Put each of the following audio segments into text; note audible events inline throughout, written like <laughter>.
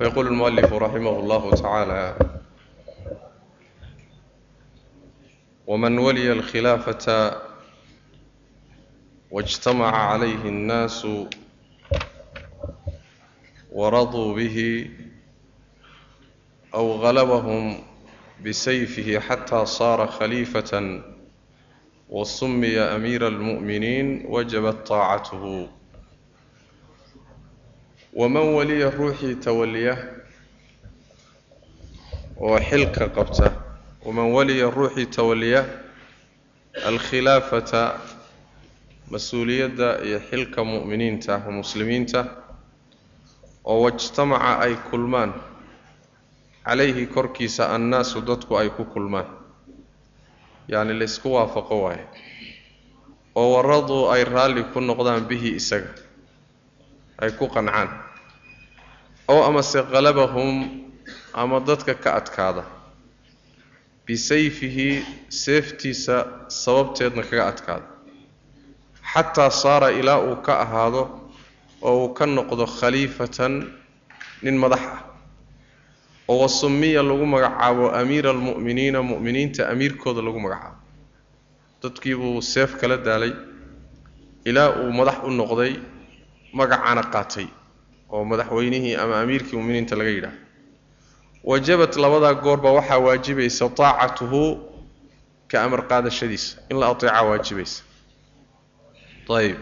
فيقول المؤلف رحمه الله تعالى ومن ولي الخلافة واجتمع عليه الناس ورضوا به أو غلبهم بسيفه حتى صار خليفة وسمي أمير المؤمنين وجبت طاعته waman waliya ruuxii tawaliya oo xilka qabta waman waliya ruuxii tawaliya alkhilaafata mas'uuliyadda iyo xilka mu'miniinta oo muslimiinta oo wajtamaca ay kulmaan calayhi korkiisa annaasu dadku ay ku kulmaan yacni laysku waafaqo waaye oo waraduu ay raalli ku noqdaan bihi isaga ay ku qancaan. Ow amase qalabahum ama dadka ka adkaada. Bisayfihi seeftiisa sababteedna kaga adkaada. Xataa saara ilaa uu ka ahaado oo uu ka noqdo khaliifatan nin madax ah. Oo wasumiya lagu magacaabo amiira almu'miniina mu'miniinta amiirkooda lagu magacaabo. Dadkiibuu seef kala daalay. Ilaa uu madax u noqday magacana qaatay oo madaxweynihii ama amiirkii muminiinta laga yidhaah. Wajabat labadaa goorba waxaa waajibaysa taacatuhu ka amar qaadashadiisa in la ateeca waajibaysa. Ayib.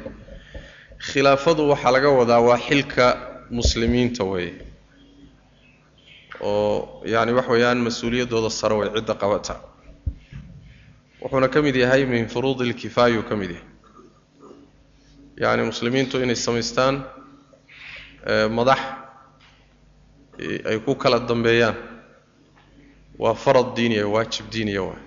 Khilaafadu waxaa laga wadaa waa xilka muslimiinta weeye oo yacni wax weeyaan mas'uuliyaddooda sare way cidda qabata. Wuxuuna ka mid yahay min furuudi ilkifaayuu ka mid yahay yacni muslimiintu inay samaystaan madax ay ku kala dambeeyaan waa farad diiniya waajib diiniya waay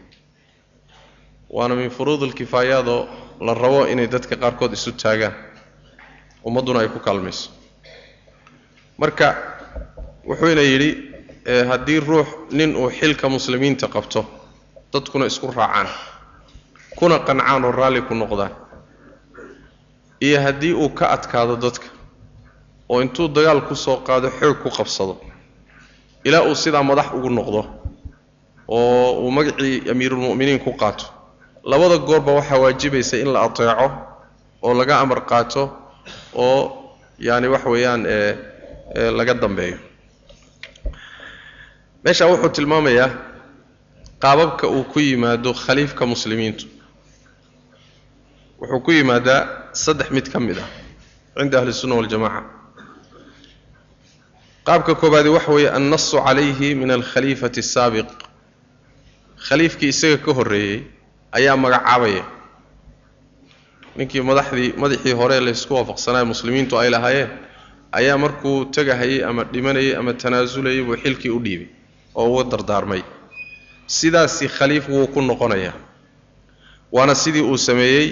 waana min furuud alkifaayaadoo la rabo inay dadka qaarkood isu taagaan ummadduna ay ku kaalmayso marka wuxuuna yidhi haddii ruux nin uu xilka muslimiinta qabto dadkuna isku raacaan kuna qancaan oo raalli ku noqdaan iyo haddii uu ka adkaado dadka oo intuu dagaal ku soo qaado xoog ku qabsado ilaa uu sidaa madax ugu noqdo oo uu magacii amiirulmu'miniin ku qaato. Labada goorba waxaa waajibaysa in la ateeco oo laga amar qaato oo yaani wax weeyaan laga dambeeyo. Meeshaa wuxuu tilmaamayaa qaababka uu ku yimaado khaliifka muslimiintu. Wuxuu ku yimaadaa saddex mid ka mid ah cinda ahli الsunna waاljamaca qaabka koobaadi waxa weeye annasu calayhi min alkhaliifati الsaabiq khaliifkii isaga ka horreeyey ayaa magacaabaya ninkii madaxdii madaxii hore laysku waafaqsanaya muslimiintu ay lahaayeen ayaa markuu tegahayey ama dhimanayay ama tanaasulayay buu xilkii u dhiibay oo uga dardaarmay sidaasi khaliif wuu ku noqonayaa waana sidii uu sameeyey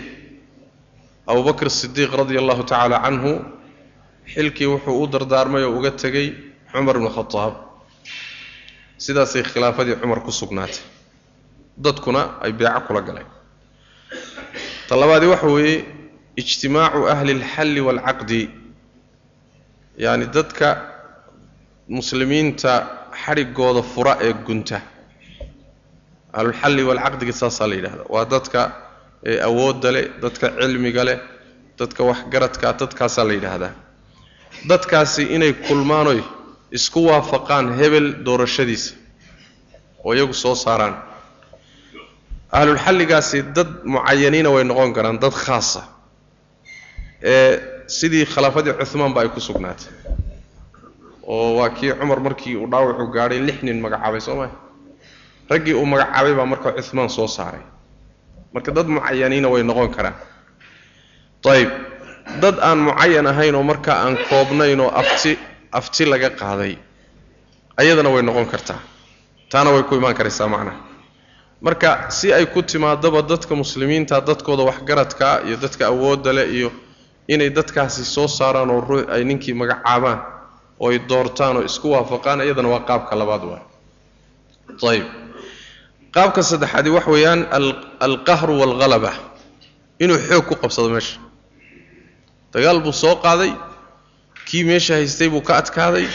abu bakr sidiiq radia allahu tacaala canhu xilkii wuxuu u dardaarmay oo uga tegey cumar ibnu khadaab sidaasay khilaafadii cumar ku sugnaatay. Dadkuna ay beeco kula galeen ta labaadii waxa weeye ijtimaacu ahli alxalli waalcaqdi yacni dadka muslimiinta xadhigooda fura ee gunta. Ahlulxalli waalcaqdiga saasaa la yidhahda waa dadka ee awoodda leh dadka cilmiga leh dadka waxgaradkaa dadkaasaa la yidhaahdaa. Dadkaasi inay kulmaanoy isku waafaqaan hebel doorashadiisa oo iyagu soo saaraan. Ahlulxalligaasi dad mucayaniina way noqon karaan dad khaasa. Ee sidii khilaafadii cuhmaanba ay ku sugnaatay. Oo waa kii cumar markii uu dhaawacu gaadhay lix nin magacaabay soo maa raggii uu magacaabay baa marka cuhmaan soo saaray marka dad mucayaniina way noqon karaan. Ayib dad aan mucayan ahayn oo markaa aan koobnayn oo afti afti laga qaaday ayadana way noqon kartaa. Taana way ku imaan karaysaa macnaha marka si ay ku timaadaba dadka muslimiinta dadkooda waxgaradkaa iyo dadka awoodda leh iyo inay dadkaasi soo saaraan oo ruux ay ninkii magacaabaan oo ay doortaan oo isku waafaqaan iyadana waa qaabka labaad waay. Ayib qaabka saddexaadi wax weeyaan alqahru waalhalaba inuu xoog ku qabsado meesha. Dagaal buu soo qaaday kii meesha haystay buu ka adkaaday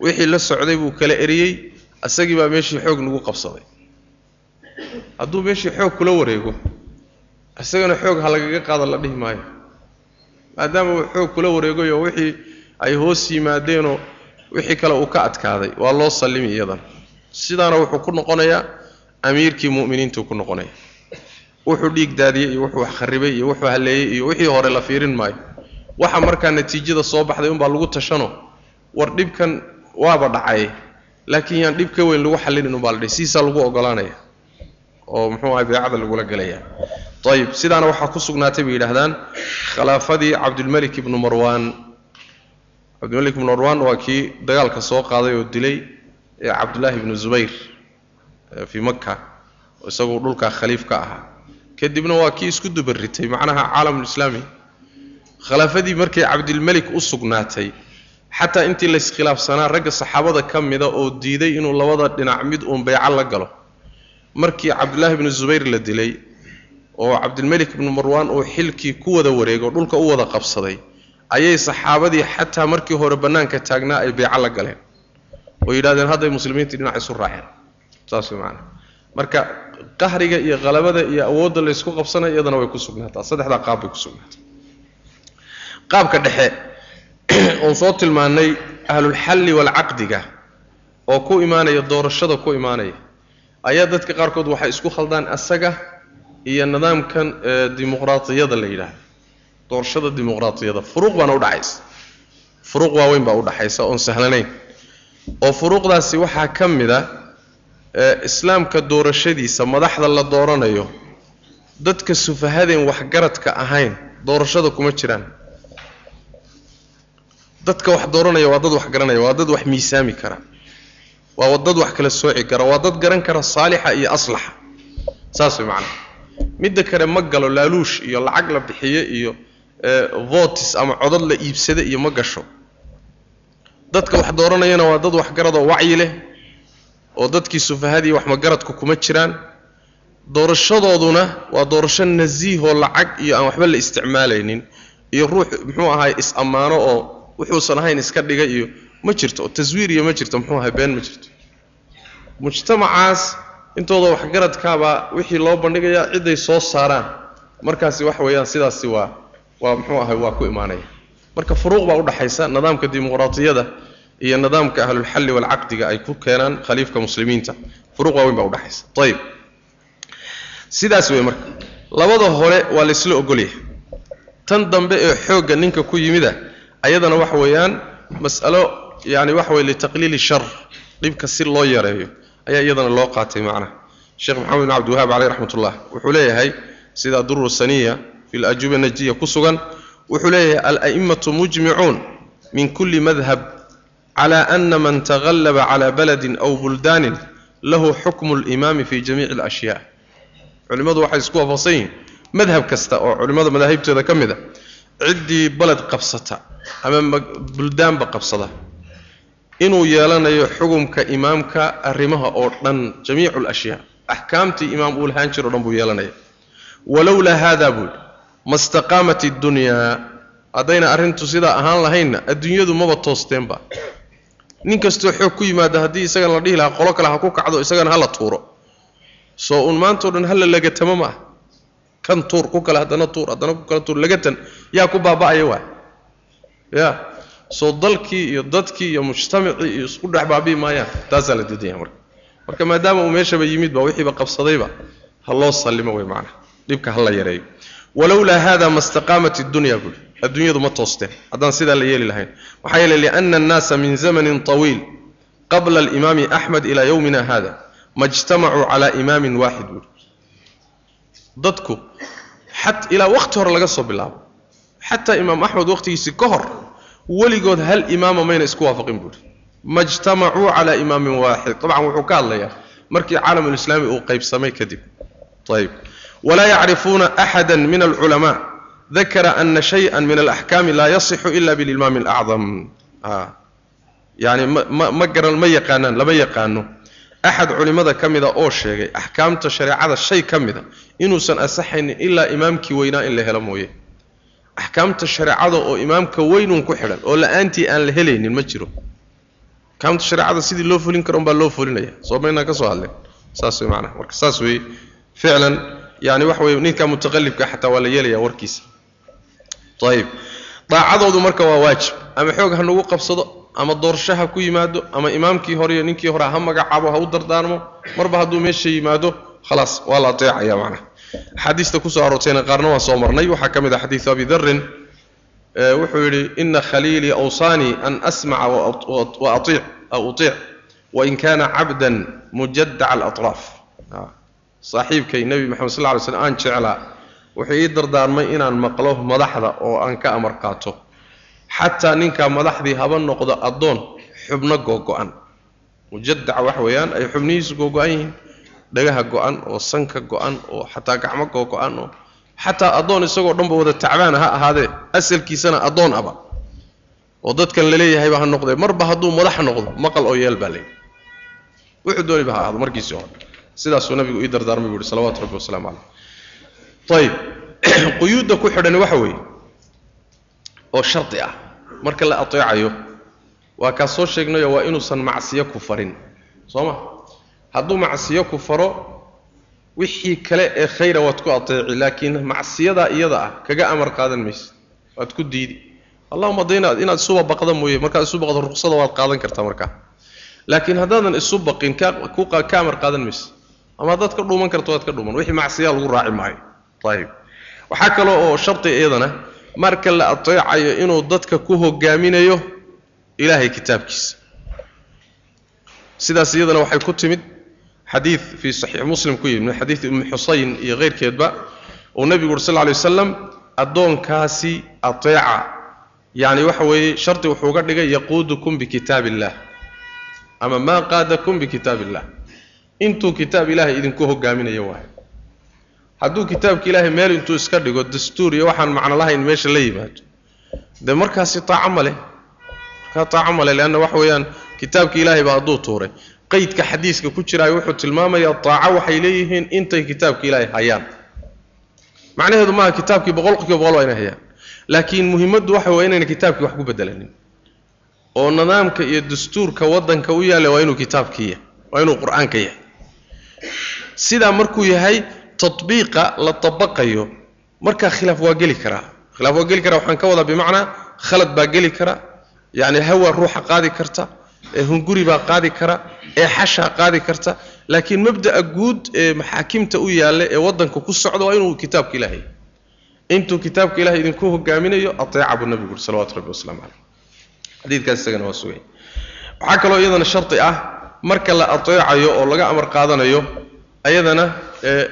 wixii la socday buu kala eriyey isagii baa meeshii xoog nagu qabsaday. Hadduu meeshii xoog kula wareego isagana xoog ha lagaga qaado la dhihi maayo. Maadaama uu xoog kula wareegayo wixii ay hoos yimaadeenoo wixii kale uu ka adkaaday waa loo sallimi iyadana sidaana wuxuu ku noqonayaa amiirkii mu'miniintuu ku noqonaya wuxuu dhiig daadiyey iyo wuxuu kharibay iyo wuxuu halleeyey iyo wixii hore la fiirin maayo. Waxa markaa natiijada soo baxday unbaa lagu tashano. War dhibkan waaba dhacay. Laakiin yaan dhib ka weyn lagu xallinin unbaa la dhihi siisaa lagu ogolaanaya. Oo muxuu ahay beecada lagula gelaya. Ayib sidaana waxaa ku sugnaatay bay yidhaahdaan khilaafadii cabdulmelik ibnu marwaan. Cabdilmelik ibnu marwaan waa kii dagaalka soo qaaday oo dilay ee cabdullaahi ibnu zubayr fii maka isagoo dhulkaa khaliif ka ahaa. Kadibna waa kii isku dubaritay macnaha caalamulislaami khilaafadii markay cabdilmelik u sugnaatay xataa intii layiskhilaafsanaa ragga saxaabada ka mida oo diiday inuu labada dhinac mid uun beyco la galo. Markii cabdullaahi ibnu zubayr la dilay oo cabdilmelik ibnu marwaan uu xilkii ku wada wareegay oo dhulka u wada qabsaday ayay saxaabadii xataa markii hore bannaanka taagnaa ay beyco la galeen. Oo yidhahdeen hadday muslimiintii dhinac isu raaceen saas way macanaha marka qahriga iyo qalabada iyo awoodda laysku qabsanaya iyadana way ku sugnaataa saddexdaa qaab bay ku sugnaataa qaabka dhexe <clears throat> oon soo tilmaannay ahlulxalli waalcaqdiga oo ku imaanaya doorashada ku imaanaya. Ayaa dadka qaarkood waxay isku khaldaan asaga iyo nidaamkan dimuqraatiyada la yidhaahdo. Doorashada dimuqraatiyada. Furuuq baana udhaxaysa furuuq waaweyn baa udhaxaysa oon sahlanayn. Oo furuuqdaasi waxaa ka mid a islaamka doorashadiisa madaxda la dooranayo dadka sufahadeen waxgaradka ahayn doorashada kuma jiraan. Dadka wax dooranaya waa dad wax garanaya waa dad wax miisaami kara waa dad wax kala sooci kara waa dad garan kara saalixa iyo aslaxa. Saas way macanaha midda kale ma galo laaluush iyo lacag la bixiye iyo votis ama codad la iibsada iyo ma gasho. Dadka wax dooranayana waa dad waxgaradoo wacyi leh oo dadkii sufahadii wax magaradku kuma jiraan doorashadooduna waa doorasho nasiihoo lacag iyo aan waxba la isticmaalaynin iyo ruux muxuu ahaay is-ammaano oo wuxuusan ahayn iska dhiga iyo ma jirto taswiir iyo ma jirto muxuu ahay been ma jirto. Mujtamacaas intooda waxgaradkaabaa wixii loo bandhigayaa ciday soo saaraan. Markaasi wax weeyaan sidaasi waa waa muxuu ahay waa ku imaanaya. Marka furuuq baa udhaxaysa nidaamka dimuqraatiyada iyo nidaamka ahlulxalli waalcaqdiga ay ku keenaan khaliifka muslimiinta. Furuuq waaweyn baa udhaxaysa ayib sidaas wey marka labada hore waa laysla ogolyahay. Tan dambe ee xoogga ninka ku yimida ayadana waxa weeyaan mas'alo yani waxa weye litaqliili shar dhibka si loo yareeyo ayaa iyadana loo qaatay macnaha. Sheekh maxamed bin cabdiwahaab caleyh raxmat ullah wuxuu leeyahay sida duru saniya fi lajuba najiya ku sugan wuxuu leeyahay ala'immatu mujmicuun min kulli madhab cala ana man tagallaba cala baladin aw buldaanin lahu xukmu limaami fi jamiici alashyaa culimmadu waxay isku waafaqsan yihiin madhab kasta oo culimmada madaahibtooda ka mid a ciddii baled qabsata ama buldaanba qabsada inuu yeelanayo xukumka imaamka arrimaha oo dhan jamiicu alashyaa axkaamtii imaam uu lahaan jiro o dhan buu yeelanaya walowlaa haada buu yidhi ma staqaamat iddunyaa haddayna arrintu sidaa ahaan lahaynna adduunyadu maba toosteenba nin kastoo xoog ku yimaada haddii isagana la dhihi lahaa qolo kale ha ku kacdo isagana ha la tuuro. Soo uun maantao dhan hala lagatamo ma ah. Kan tuur ku kale haddana tuur haddana ku kale tuur. Lagatan yaa ku baaba'aya waa? Ya soo dalkii iyo dadkii iyo mujtamacii iyo isku dhex baabi'i maayaan taasaa la diidaya marka. Marka maadaama uu meeshaba yimid ba wixiiba qabsadayba ha loo sallimo wey macnaha dhibka ha la yareeyo. Walowlaa hada ma staqaamat iddunya buuri adduunyadu ma toosteen haddaan sidaa la yeeli lahayn. Maxaa yeele liana annaasa min zamanin طawiil qabla alimaami axmed ilaa yowmina hada ma ijtamacuu calaa imaamin waaxid buuri dadku xat ilaa waqti hore laga soo bilaabo. Xataa imaam axmed waqtigiisii ka hor weligood hal imaama mayna isku waafaqin buuri ma ijtamacuu calaa imaamin waaxid. Dabcan wuxuu ka hadlayaa markii caalamulislaami uu qaybsamay kadib. Ayb walaa yacrifuuna axada min alculamaa dakara ana shaya min alaxkaami laa yasixu ila bilimaami alacdam yani ma ma garan ma yaqaanaan lama yaqaano axad culimmada ka mida oo sheegay axkaamta shareecada shay ka mida inuusan asaxaynin ilaa imaamkii weynaa in la helo mooye axkaamta shareecada oo imaamka weynun ku xidhan oo la'aantii aan la helaynin ma jiro axkaamta shareecada sidii loo fulin karo unbaa loo fulinaya soo maynaa ka soo hadleen saas wey macnaha marka saas weeye ficlan yani waxa weye ninka mutaqallibka xataa waa la yeelaya warkiisa ayib daacadoodu marka waa waajib. Ama xoog ha nagu qabsado ama doorasho ha ku yimaado ama imaamkii hore iyo ninkii hore ha magacaabo ha u dardaarmo marba hadduu meesha yimaado khalaas waa la ateecaya macnaha. Axaadiista ku soo aroortayna qaarna waa soo marnay. Waxaa ka mid ah xadiidu abi darin wuxuu yidhi ina khaliilii awsaanii an asmaca wa aiic aw utiic wain kana cabdan mujadaca alatraaf saaxiibkay nebi maxamed sal ly slm aan jeclaa wuxuu ii dardaarmay inaan maqlo madaxda oo aan ka amar qaato. Xataa ninkaa madaxdii haba noqdo addoon xubno googo-an mujadaca waxa weeyaan ay xubnihiisu googo-an yihiin dhagaha go-an oo sanka go-an oo xataa gacmo googo-an oo xataa addoon isagoo dhanba wada tacbaana ha ahaadee asalkiisana addoon aba. Oo dadkan laleeyahayba ha noqdee marba hadduu madax noqdo maqal oo yeel baa leeyahy wuxuu dooniba ha ahaado markiisii hore. Sidaasuu nabigu ii dardaarmay buu uhi salawatu rabbi wasalaamu caleyh ayib <clears throat> quyuudda ku xidhani waxa weeye oo shardi ah. Marka la ateecayo waa kaa soo sheegnayo waa inuusan macsiyo ku farin. Soo ma hadduu macsiyo ku faro wixii kale ee khayra waad ku ateeci laakiin macsiyadaa iyada ah kaga amar qaadan maysa. Waad ku diidi. Allahuma de inaad inaad isuba mooye markaad isu baqdo ruqsada waad qaadan kartaa markaa laakiin haddaadan isu baqin ka amar qaadan maysa. Ama haddaad ka dhuuman karto waad ka dhuuman. Wixii macsiyaa lagu raaci maayo ayib waxaa kale oo shardi iyadana marka la ateecayo inuu dadka ku hogaaminayo ilaahay kitaabkiisa. Sidaas iyadana waxay ku timid xadiid fii saxiix muslim ku yimid min xadiid ummi xusayn iyo keyrkeedba uu nebigu uri sal lla lay wasalam addoonkaasi ateeca yacni waxa weeye shardi wuxuu ga dhigay yaquudukum bikitaab illah ama maa qaadakum bikitaab illah intuu kitaab ilaahay idinku hogaaminayo waayo hadduu kitaabka ilaahay meel intuu iska dhigo dastuur iyo waxaan macno lahayn meesha la yimaado. Dee markaasi taaco ma leh. Markaa taaco ma leh leanna waxa weeyaan kitaabka ilaahay baa hadduu tuuray. Qaydka xadiiska ku jiraayo wuxuu tilmaamayaa taaco waxay leeyihiin intay kitaabka ilaahay hayaan. Macnaheedu maaha kitaabkii boqolkiiba boqol waa inay hayaan. Laakiin muhimaddu waxa waa inayna kitaabkii wax ku bedelanin oo nidaamka iyo dastuurka waddanka u yaalla waa inuu kitaabkii yahay waa inuu qur'aanka yahay. Sidaa markuu yahay tatbiiqa la tabaqayo. Markaa khilaaf waa geli karaa khilaaf waa geli karaa waxaan ka wadaa bimacnaa khalad baa geli kara. Yacni hawa ruuxa qaadi karta hunguri baa qaadi kara ee xashaa qaadi karta. Laakiin mabda'a guud ee maxaakimta u yaalla ee waddanka ku socda waa inuu kitaabka ilaahay intuu kitaabka ilahay idinku hogaaminayo ateeca buu nabigu uri salawatu rabbi wasalaamu caleyh xadiidkaas isagana waa sugay waxaa kaloo iyadana shardi ah marka la ateecayo oo laga amar qaadanayo ayadana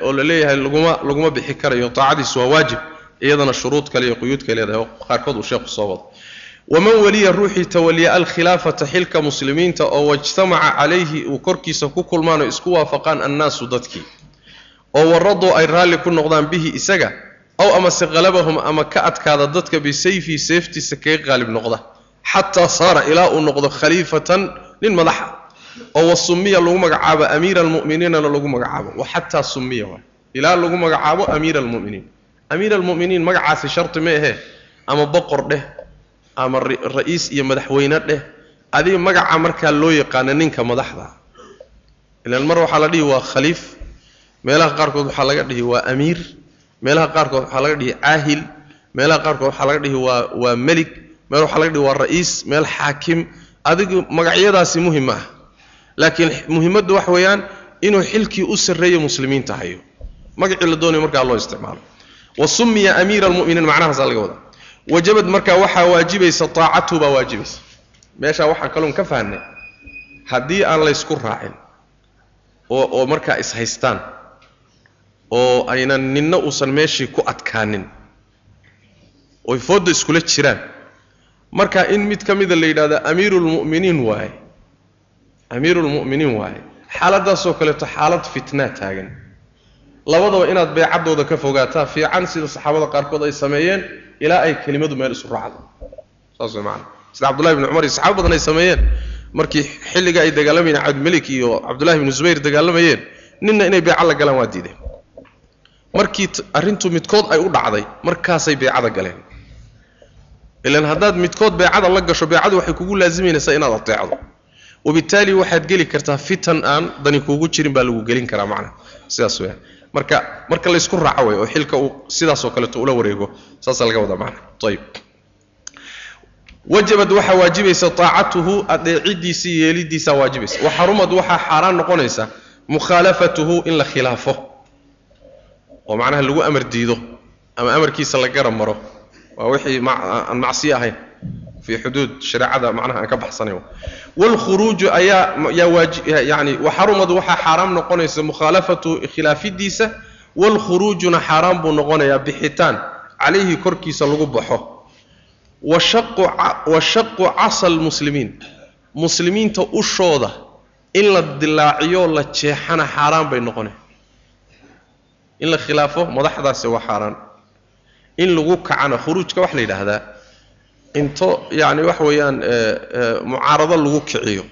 oo la leeyahay laguma laguma bixi karayo taacadiisu waa waajib iyadana shuruud kale iyo quyuud kale leedahay oo qaarkood uu sheekhu soo wado. Waman waliya ruuxii tawaliya alkhilaafata xilka muslimiinta oo wajtamaca calayhi uu korkiisa ku kulmaano isku waafaqaan annaasu dadkii oo waraduu ay raalli ku noqdaan bihi isaga aw amase qalabahum ama ka adkaada dadka bisayfii seeftiisa kaga qaalib noqda xataa saara ilaa uu noqdo khaliifatan nin madaxa oo wa sumiya lagu magacaabo amiira almu'miniinana lagu magacaabo. Wa xataa sumiya waay ilaa lagu magacaabo amiira almu'miniin. Amiira almu'miniin magacaasi sharti ma ahee ama boqor dheh ama ra'iis iyo madaxweyne dheh. Adiga magaca markaa loo yaqaano ninka madaxda. Ilaan mar waxaa la dhihi waa khaliif. Meelaha qaarkood waxaa laga dhihi waa amiir. Meelaha qaarkood waxaa laga dhihi caahil meelaha qaarkood waxaa laga dhihi waa waa melig meel waxaa laga dhihi waa ra'iis. Meel xaakim. Adigu magacyadaasi muhiim ma ah laakiin muhimaddu waxa weeyaan inuu xilkii u sarreeyo muslimiinta hayo magacii la doonayo markaa loo isticmaalo. Wa sumiya amiira almu'miniin macnahaasaa laga wadaa wajabad markaa waxaa waajibaysa taacatu baa waajibaysa. Meeshaa waxaan kaloon ka fahnay haddii aan laysku raacin oo oo markaa is haystaan oo aynan ninna uusan meeshii ku adkaanin oy foodda iskula jiraan marka in mid ka mida la yidhahdo amiiru waaye amiiru lmu'miniin waaye. Xaaladdaasoo kaleeto xaalad fitnaa taagan. Labadaba inaad beecaddooda ka fogaataa fiican sida saxaabada qaarkood ay sameeyeen ilaa ay kelimadu meel isu raacdo. Saas way macana sida cabdullahi bni cumar iyo saxaaba badan ay sameeyeen. Markii xilliga ay dagaalamayeen cabdilmelik iyo cabdullahi bni zubayr dagaalamayeen ninna inay beeca la galaan waa diideen. Markii arrintu midkood ay u dhacday markaasay beecada galeen. Ilan haddaad midkood beecada la gasho beecadu waxay kugu laasimaynaysaa inaad ateecdo wabittaali waxaad geli kartaa fitan aan dani kuugu jirin baa lagu gelin karaa macnaha sidaas weyaan marka marka laysku raaco wey oo xilka uu sidaasoo kaleeto ula wareego. Saasaa laga wadaa macnaha ayib wajabad waxaa waajibaysa taacatuhu adeecidiisa iyo yeelidiisaa waajibaysa. Waxarumad waxaa xaaraan noqonaysa mukhaalafatuhu in la khilaafo. Oo macnaha lagu amar diido ama amarkiisa la garab maro waa wixii aan macsiyo ahayn fii xuduud shareecada macnaha aan ka baxsanayn waalkhuruuju ayaa yaa waaji yani waxarumad waxaa xaaraam noqonaysa mukhaalafatuhu khilaafidiisa waalkhuruujuna xaaraan buu noqonayaa bixitaan calayhi korkiisa lagu baxo washaqu casa lmuslimiin muslimiinta ushooda in la dilaaciyo la jeexana xaaraan bay noqonay in la khilaafo madaxdaasi waa xaaraan in lagu kacana khuruujka wax la yidhaahdaa into yacni wax weeyaan mucaarado lagu kiciyo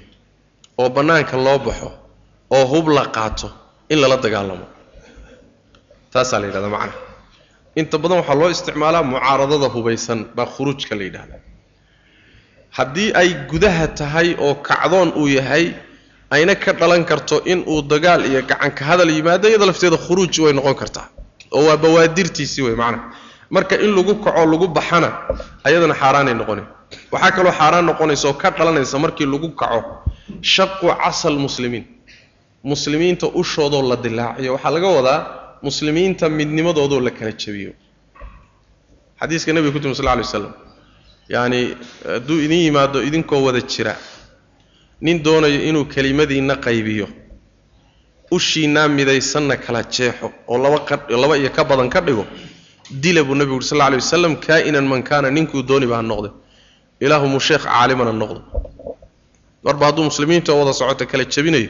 oo bannaanka loo baxo oo hub la qaato in lala dagaalamo. Taasaa la yidhahdaa macnaha inta badan waxaa loo isticmaalaa mucaaradada hubaysan baa khuruujka la yidhahdaa. Haddii ay gudaha tahay oo kacdoon uu yahay ayna ka dhalan karto in uu dagaal iyo gacanka hadal yimaado iyada lafteeda khuruuj way noqon kartaa. Oo waa bawaadirtiisii wey macnaha marka in lagu kaco lagu baxana ayadana xaaraanay noqonay waxaa kaloo xaaraan noqonaysa oo ka dhalanaysa markii lagu kaco shaqu casal muslimiin. Muslimiinta ushoodoo la dilaaciyo. Waxaa laga wadaa muslimiinta midnimadoodoo la kala jabiyo. Xadiiska nebiga ku timi sal ly waslam yacani hadduu idin yimaado idinkoo wada jira nin doonayo inuu kelimadiinna qaybiyo ushiinaa midaysanna kala jeexo oo laba laba iyo ka badan ka dhigo dila buu nebigu uri sal lay wasalam kaa'inan man kaana ninkuu dooniba ha noqde ilaahumuu sheekh caalimana noqdo. Marba hadduu muslimiinta wada socota kala jabinayo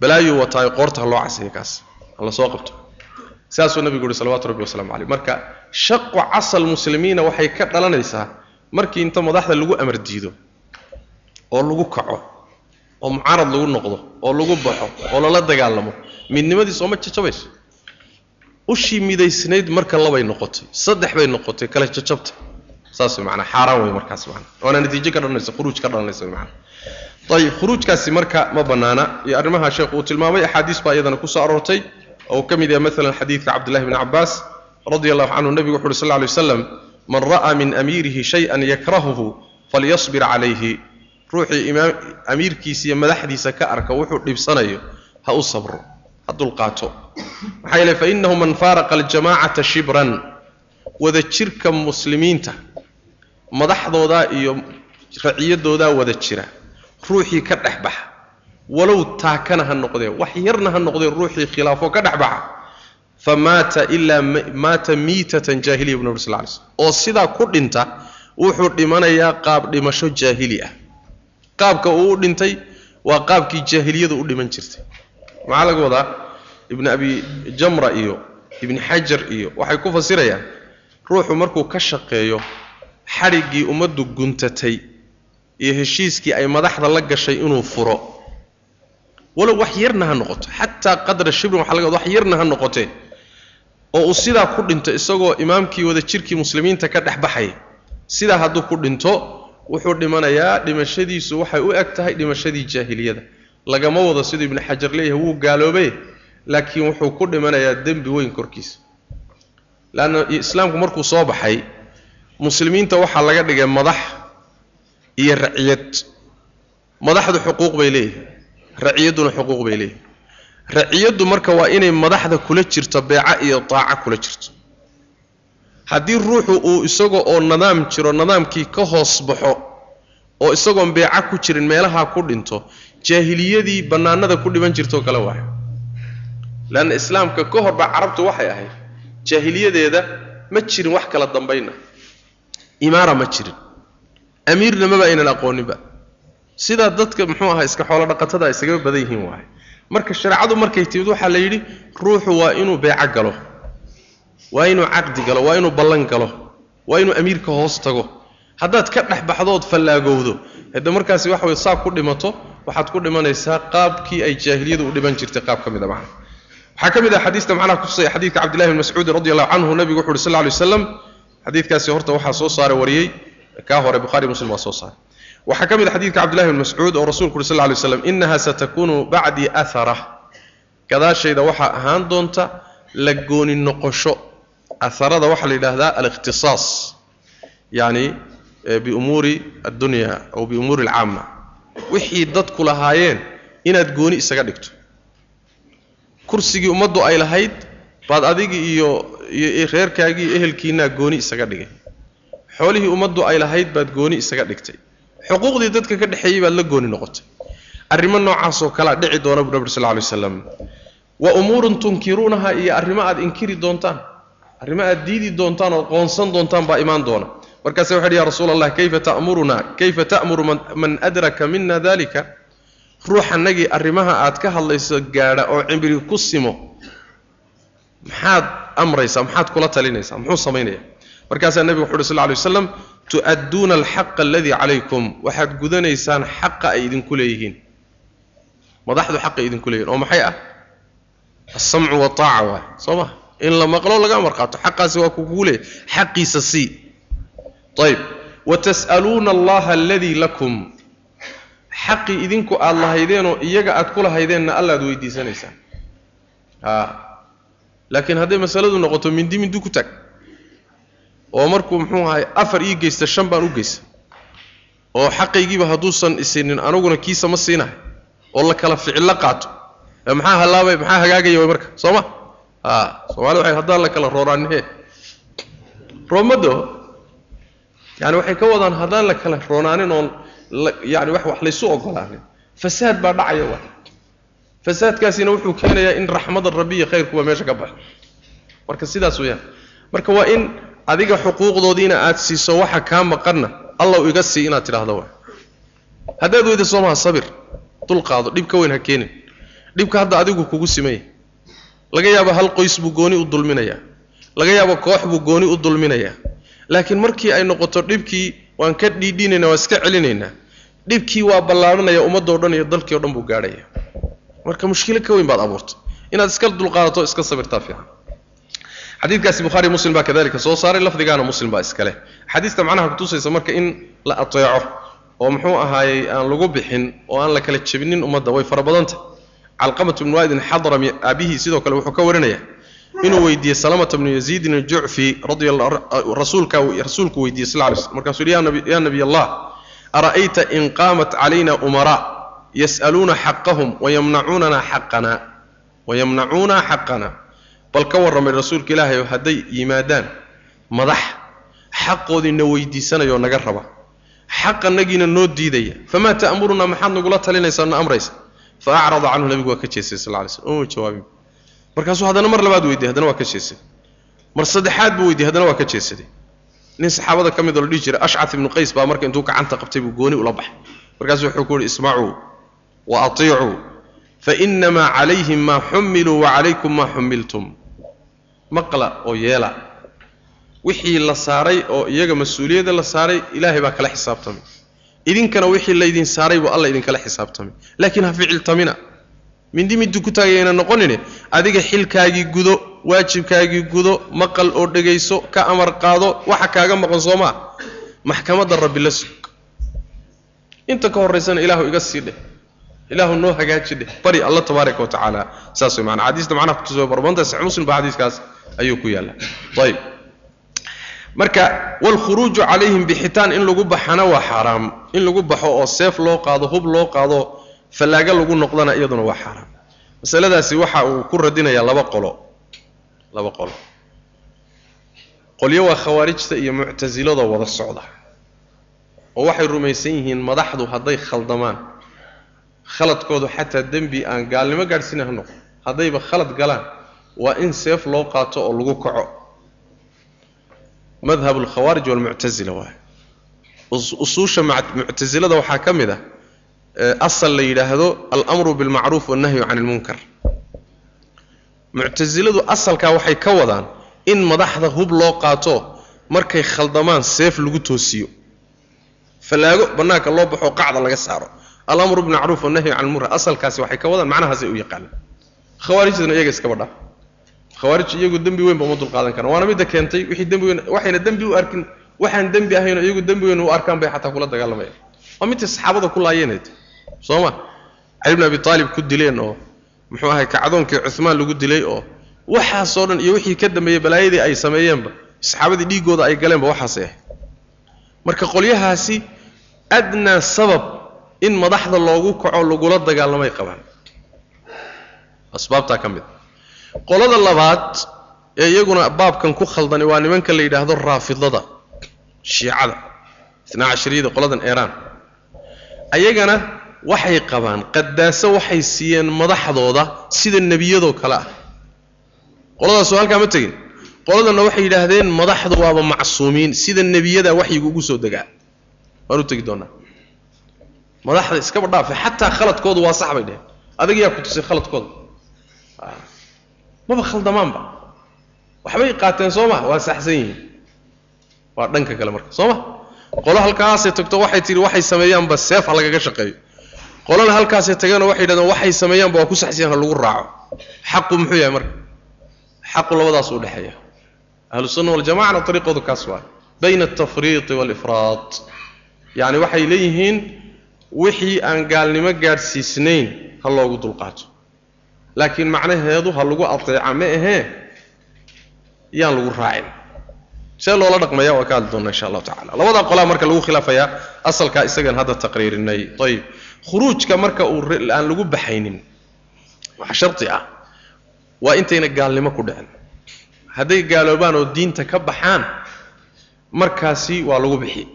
balaayuu wataayo qoorta ha loo casiyo kaas. Ha la soo qabto. Saasuu nabigu uhi salawatu rabbi waslamu caleyh marka shaqu casal muslimiina waxay ka dhalanaysaa markii inta madaxda lagu amar diido oo lagu kaco oo mucaarad lagu noqdo oo lagu baxo oo lala dagaalamo midnimadii sooma jajabayso ushii midaysnayd marka labay noqotay saddex bay noqotay kala jajabta. Saas way macnaa xaaraan wey markaas macnaa waana natiijo ka dhalanaysa khuruuj ka dhalanaysa wey ayib khuruujkaasi marka ma bannaana. Iyo arrimaha sheekhu uu tilmaamay axaadiis baa iyadana ku soo aroortay. Oo uu ka mid yahay maalan xadiidka cabdillahi bni cabbaas radia allahu canhu nebigu wuxu uhi sal lla lay waslam man ra'aa min amiirihi shay-an yakrahuhu falyasbir calayhi ruuxii amiirkiisa iyo madaxdiisa ka arka wuxuu dhibsanayo ha u sabro ha dulqaato maxaa yeele fa innahu man faaraqa aljamaacata shibran wada jirka muslimiinta madaxdoodaa iyo raciyadoodaa wada jira ruuxii ka dhex baxa. Walow taakana ha noqdee wax yarna ha noqdee ruuxii khilaafo ka dhex baxa. Fa maata ilaa maata miitatan jaahiliya bu nabi sal lay slm oo sidaa ku dhinta wuxuu dhimanayaa qaab dhimasho jaahili ah qaabka uu u dhintay waa qaabkii jaahiliyadu u dhiman jirtay maxaa laga wadaa ibni abi jamra iyo ibni xajar iyo waxay ku fasirayaan ruuxu markuu ka shaqeeyo xadhiggii ummaddu guntatay iyo heshiiskii ay madaxda la gashay inuu furo. Walow wax yarna ha noqoto xataa qadra shibrin waxa laga wada wax yarna ha noqotee oo uu sidaa ku dhinto isagoo imaamkii wada jirkii muslimiinta ka dhex baxaya sidaa hadduu ku dhinto wuxuu dhimanayaa dhimashadiisu waxay u eg tahay dhimashadii jaahiliyada lagama wado siduu ibnu xajar leeyahay wuu gaaloobe laakiin wuxuu ku dhimanayaa dembi weyn korkiisa. Leanna islaamku markuu soo baxay muslimiinta waxaa laga dhigay madax iyo raciyad madaxdu xuquuq bay leeyihiin raciyadduna xuquuq bay leeyihiin raciyaddu marka waa inay madaxda kula jirto beeca iyo daaca kula jirto. Haddii ruuxu uu isaga oo nidaam jiro nidaamkii ka hoos baxo oo isagoon beeca ku jirin meelaha ku dhinto jaahiliyadii bannaanada ku dhiman jirtoo kale waayo leanna islaamka ka hor baa carabtu waxay ahayd jaahiliyadeeda ma jirin wax kala dambayna. Imaara ma jirin. Amiirna maba aynan aqooninba sidaa dadka muxuu ahaa iska xoolo dhaqatada isagaba badan yihiin waaye marka shareecadu markay timid waxaa la yidhi ruuxu waa inuu beeco galo waa inuu caqdi galo waa inuu ballan galo waa inuu amiirka hoos tago. Haddaad ka dhex baxdood fallaagowdo hadde markaasi waxa way saa ku dhimato waxaad ku dhimanaysaa qaabkii ay jaahiliyadu u dhiman jirtay qaab ka mid a macna waxaa ka mid ah xadiista macnaha kutusaya xadiidka cabdillahi bn mascuud radi allahu canhu. Nebigu wuxu uhi sal lla lay xadiidkaasi horta waxaa soo saaray wariyey. Kaa hore bukhari muslim waa soo saaray. Waxaa ka mid a xadiidka cabdillahi bn mascuud oo rasuulku uri sal lla lay innaha satakunu bacdii ahara gadaashayda waxaa ahaan doonta la gooni noqosho. Aharada waxaa la yidhaahdaa alikhtisaas yacni biumuuri addunya aw biumuuri alcaama wixii dadku lahaayeen inaad gooni isaga dhigto. Kursigii ummaddu ay lahayd baad adigi iyo iyo reerkaagii iyo ehelkiinaa gooni isaga dhigay. Xoolihii ummaddu ay lahayd baad gooni isaga dhigtay. Xuquuqdii dadka ka dhexeeyey baad la gooni noqotay. Arrimo noocaasoo kalea dhici doona buu nabir sal lla lay waslam wa umuurun tunkiruunaha iyo arrimo aad inkiri doontaan arrimo aad diidi doontaan oo qoonsan doontaan baa imaan doona markaase uhi ya rasuula allah kayfa ta'muruna? Kayfa ta'muru man adraka mina dalika ruuxanagii arrimaha aad ka hadlayso gaadha oo cimri ku simo maxaad amraysaa maxaad kula talinaysaa muxuu samaynaya markaasaa nebigu wuxu uhi sal lay waslam tu'adduuna alxaqa aladii calaykum. Waxaad gudanaysaan xaqa ay idinku leeyihiin. Madaxdu xaqa idinku leeyihiin oo maxay ah? Alsamcu waaaca waay soo ma? In la maqlo laga amar qaato xaqaasi waa kukugu leeyahy xaqiisa sii ayb. Watas'aluuna allaha aladii lakum. Xaqii idinku aad lahaydeenoo iyaga aad ku lahaydeenna allaad weydiisanaysaan. Laakiin hadday masaladu noqoto mindi mindi ku tag. Oo markuu muxuu ahay afar ii geysta shan baan u geysta oo xaqaygiiba hadduusan isinin aniguna kiisa ma siinahay. Oo la kala ficillo qaato. Maxaa hallaabay maxaa hagaagaya way marka soo ma? A soomaalida waxay haddaan la kala rooraanihe roomado yani waxay ka wadaan haddaan la kala roonaanin oon yani wax wax laysu ogolaanin fasaad baa dhacaya wa fasaadkaasina wuxuu keenayaa in raxmada rabbiya khayrkuba meesha ka baxo marka sidaas weeyaan. Marka waa in adiga xuquuqdoodiina aad siiso waxa kaa maqanna allow iga sii inaad tidhaahdo wa haddaad weyda soomaha sabir dulqaado dhib ka weyn ha keenin. Dhibka hadda adigu kugu simaya laga yaabo hal qoys buu gooni u dulminayaa. Laga yaabo koox buu gooni u dulminayaa laakiin markii ay noqoto dhibkii waan ka dhiidhinaynaa waan iska celinaynaa. Dhibkii waa ballaaranaya ummadoo dhan iyo dalkii o dhan buu gaadhaya. Marka mushkilo ka weyn baad abuurtay. Inaad iska dulqaadato iska sabirtaa fiican. Xadiidkaasi bukhaari muslim baa kadalika soo saaray lafdigaana muslim baa iskale xadiista macnaha kutusaysa marka in la ateeco oo muxuu ahaayey aan lagu bixin oo aan la kala jebinin ummadda way fara badantah calqamat bnu waidin xadrami aabihii sidoo kale wuxuu ka warinaya inuu weydiiyey salamata bnu yaziidin aljucfi rasuulku weydiiyey sal lay markaasuu yihi ya nabiy allah ara'ayta in qaamat calayna umaraa yas'aluuna xaqahum wayamnacuunana xaqana wayamnacuuna xaqana. Bal ka warramay rasuulka ilaahay oo hadday yimaadaan madax xaqoodiina weydiisanayoo naga raba. Xaqanagiina noo diidaya. Famaa ta'murunaa maxaad nagula talinaysaa na amraysa. Fa acrada canhu nabigu waa ka jeestay sal lay slm uma jawaabin markaasuu haddana mar labaad weydiiyey haddana waa ka jeesaday mar saddexaad buu weydiiyey haddana waa ka jeesaday nin saxaabada ka mid oo la dhihi jiray ashcat ibnu qays baa marka intuu gacanta qabtay buu gooni ula baxay. Markaasuu wuxuu ku uhi ismacuu wa atiicuu fainamaa calayhim maa xumiluu wa calaykum maa xumiltum maqla oo yeela. Wixii la saaray oo iyaga mas'uuliyadda la saaray ilaahay baa kala xisaabtamay. Idinkana wixii laydin saaray buu alla idinkala xisaabtamay. Laakiin ha ficiltamina mindi middu ku taagayayna noqonine adiga xilkaagii gudo waajibkaagii gudo maqal oo dhegayso ka amar qaado waxa kaaga maqan soo maa maxkamadda rabbi la sug. Inta ka horraysana ilaahu iga sii dheh. Ilaahu noo hagaaji dheh. Bari alla tabaaraka wa tacaala saas way maanaa xadiista macnaha kutusoo barbanta saxiix muslim baa xadiiskaas ayuu ku yaallaa. Ayib. Marka waalkhuruuju calayhim bixitaan in lagu baxana waa xaaraam in lagu baxo oo seef loo qaado hub loo qaado fallaaga lagu noqdana iyaduna waa xaaraam masaladaasi waxa uu ku radinayaa laba qolo. Laba qolo. Qolyo waa khawaarijta iyo muctasilada wada socda. Oo waxay rumaysan yihiin madaxdu hadday khaldamaan. Khaladkoodu xataa dembi aan gaalnimo gaadhsiina ha noqo haddayba khalad galaan waa in seef loo qaato oo lagu kaco. Madhab alkhawaarij walmuctasila waay usuusha muctasilada waxaa ka mid ah asal la yidhaahdo almru bilmacruuf wannahyu can ilmunkar muctasiladu asalkaa waxay ka wadaan in madaxda hub loo qaato markay khaldamaan seef lagu toosiyo. Fallaago bannaanka loo baxo qacda laga saaro. Alamru bilmacruuf wannahyu can ilmunkar asalkaasi waxay ka wadaan macnahaasay u yaqaanaan. Khawaarijtana iyaga iskaba dhaa khawaarij iyagu dembi weynba uma dulqaadan karaan. Waana midda keentay wixii dembi weyn waxayna dembi u arkin waxaan dembi ahaynoo iyagu dembi weyn u arkaan bay xataa kula dagaalamayaan waa midtay saxaabada ku laayeened soo ma cali bn abi aalib ku dileen oo muxuu ahay kacdoonkii cumaan lagu dilay oo waxaasoo dhan iyo wixii ka dambeeyey balaayadii ay sameeyeenba saxaabadii dhiiggooda ay galeenba waxaasay ahayd marka qolyahaasi adnaa sabab in madaxda loogu kaco lagula dagaalamay qabaan. Asbaabtaa ka mid. Qolada labaad ee iyaguna baabkan ku khaldani waa nimanka la yidhaahdo raafidada shiicada itnaa cashariyada qoladan eeraan. Ayagana waxay qabaan qadaaso waxay siiyeen madaxdooda sida nebiyadoo kale ah. Qoladaasoo halkaa ma tegin. Qoladanna waxay yidhaahdeen madaxdu waaba macsuumiin sida nebiyada waxyigu ugu soo degaa. Waan u tegi doonaa. Madaxda iskaba dhaafe xataa khaladkoodu waa sax bay dheheen adag yaa ku tusay khaladkooda maba khaldamaanba. Waxbay qaateen soo ma waa saxsan yihiin. Waa dhanka kale marka. Soo ma qolo halkaasay tagto waxay tihi waxay sameeyaanba seef lagaga shaqeeyo qolana halkaasay tageenoo waxay yidhahdeen waxay sameeyaanba waa ku saxsan ha lagu raaco. Xaqu muxuu yahay marka? Xaqu labadaas u dhexeeya. Ahlu sunna waljamacana ariiqoodu kaas waa bayna altafriiqi waalifraad yacni waxay leeyihiin wixii aan gaalnimo gaadhsiisnayn ha loogu dulqaato. Laakiin macnaheedu ha lagu ateeca ma ahee yaan lagu raacin. See loola dhaqmaya waa ka hadli doona insha allahu tacala labadaa qolaa marka lagu khilaafayaa asalkaa isagan hadda taqriirinay. Ayib khuruujka marka uu aan lagu baxaynin. Waxa sharti ah. Waa intayna gaalnimo ku dhicin hadday gaaloobaan oo diinta ka baxaan markaasi waa lagu bixi.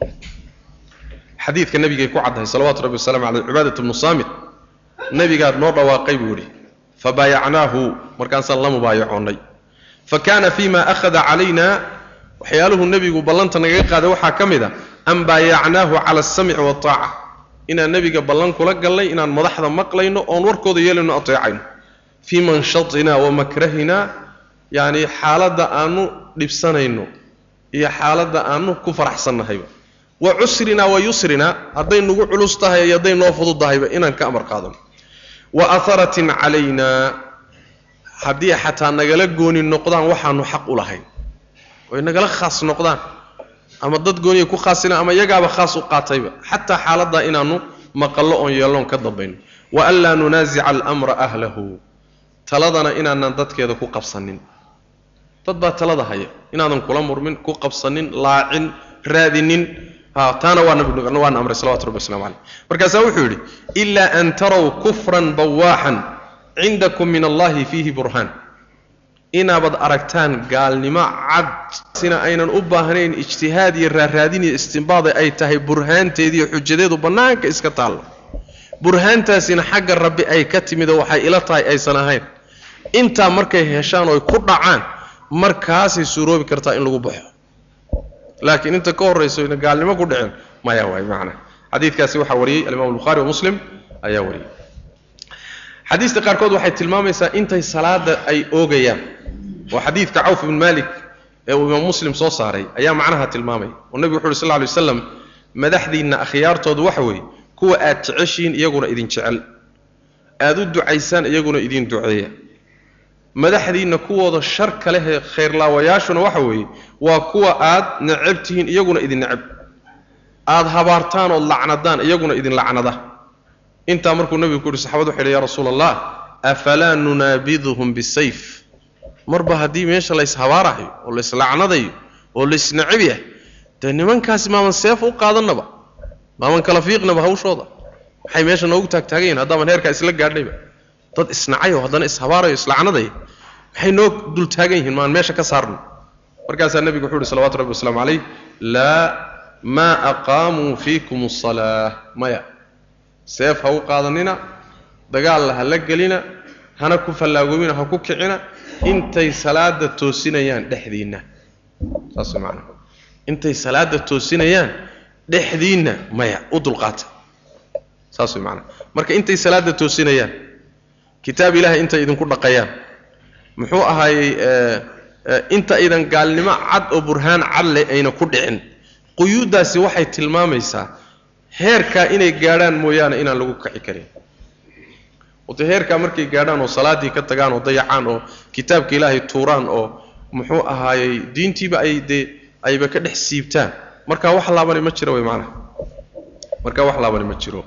Xadiidka nabigay ku caddahay salawatu rabbi wasalam caleyh cibaadat bnu saamit nabigaa noo dhawaaqay buu yidhi fabaayacnaahu markaasaan la mubaayacoonnay. Fa kaana fima akhada calayna waxyaaluhu nebigu ballanta nagaga qaaday waxaa ka mid a an baayacnaahu cala alsamci waataaca inaan nebiga ballan kula gallay inaan madaxda maqlayno oon warkooda yeelayno ateecayno fii manshatina wa makrahina yacni xaaladda aanu dhibsanayno iyo xaaladda aanu ku faraxsannahayba wa cusrina wa yusrina hadday nagu culus tahay iyo hadday noo fududahayba inaan ka amar qaadano wa aharatin calayna haddii xataa nagala gooni noqdaan waxaanu xaq u lahayn. Oy nagala khaas noqdaan ama dad gooniya ku khaasina ama iyagaaba khaas u qaatayba. Xataa xaaladdaa inaanu maqallo oon yeelloon ka dambayno wa an laa nunaasica almra ahlahu. Taladana inaanan dadkeeda ku qabsanin. Dad baa talada haya. Inaadan kula murmin ku qabsanin laacin raadinin. Taana waa nabiguna waana amray salawatu rabbi waslamu caleyh markaasaa wuxuu yidhi ilaa an tarow kufran bawaaxan cindakum min allahi fiihi burhaan inaabad aragtaan gaalnimo cad sina aynan u baahnayn ijtihaad iyo raaraadin iyo istimbaada ay tahay burhaanteediiyo xujadeedu bannaanka iska taallo burhaantaasina xagga rabbi ay ka timidoo waxay ila tahay aysan ahayn. Intaa markay heshaan oy ku dhacaan markaasay suuroobi kartaa in lagu baxo. Laakiin inta ka horrayso ina gaalnimo ku dhicin maya waay macna. Xadiidkaasi waxaa wariyey alimaam albukhaari wa muslim ayaa wariyey xadiista qaarkood waxay tilmaamaysaa intay salaada ay oogayaan. Oo xadiidka cawf ibn malik ee uu imaam muslim soo saaray ayaa macnaha tilmaamaya oo nebigu wuxu uhi sal lay waslam madaxdiinna akhyaartoodu waxa weeye kuwa aad jeceshihiin iyaguna idin jecel. Aad u ducaysaan iyaguna idin duceeya. Madaxdiinna kuwooda shar kalehee khayrlaawayaashuna waxa weeye waa kuwa aad necab tihiin iyaguna idin necab aad habaartaan ood lacnadaan iyaguna idin lacnada intaa markuu nebigu ku yidhi saxabadu waxay ya rasuula allah afalaa nunaabiduhum bisayf? Marba haddii meesha layshabaarahayo oo layslacnadayo oo laysnacab yahay dee nimankaasi maaman seef u qaadannaba? Maaman kala fiiqnaba hawshooda? Maxay meesha noogu taagtaagan yihiin haddaaman heerkaa isla gaadhnayba dad isnacayoo haddana ishabaarayo islacnadaya maxay noo dul taagan yihiin maan meesha ka saarno. Markaasaa nebigu wuxuu yihi salawatu rabbi waslamu calayh laa maa aqaamuu fiikum asalaa maya seef ha u qaadanina dagaalna ha la gelina hana ku fallaagoobina ha ku kicina intay salaada toosinayaan dhexdiinna. Saas maana intay salaada toosinayaan dhexdiinna maya u dulqaata. Saas maanaa marka intay salaada toosinayaan kitaab ilaahay intay idinku dhaqayaan muxuu ahaayey inta aydan gaalnimo cad oo burhaan cad leh ayna ku dhicin. Quyuuddaasi waxay tilmaamaysaa heerkaa inay gaadhaan mooyaane inaan lagu kaci karin. Wate heerkaa markay gaadhaan oo salaaddii ka tagaan oo dayacaan oo kitaabka ilaahay tuuraan oo muxuu ahaayey diintiiba ay dee ayba ka dhex siibtaan. Markaa wax laabani ma jira way maanaha marka wax laabani ma jiro.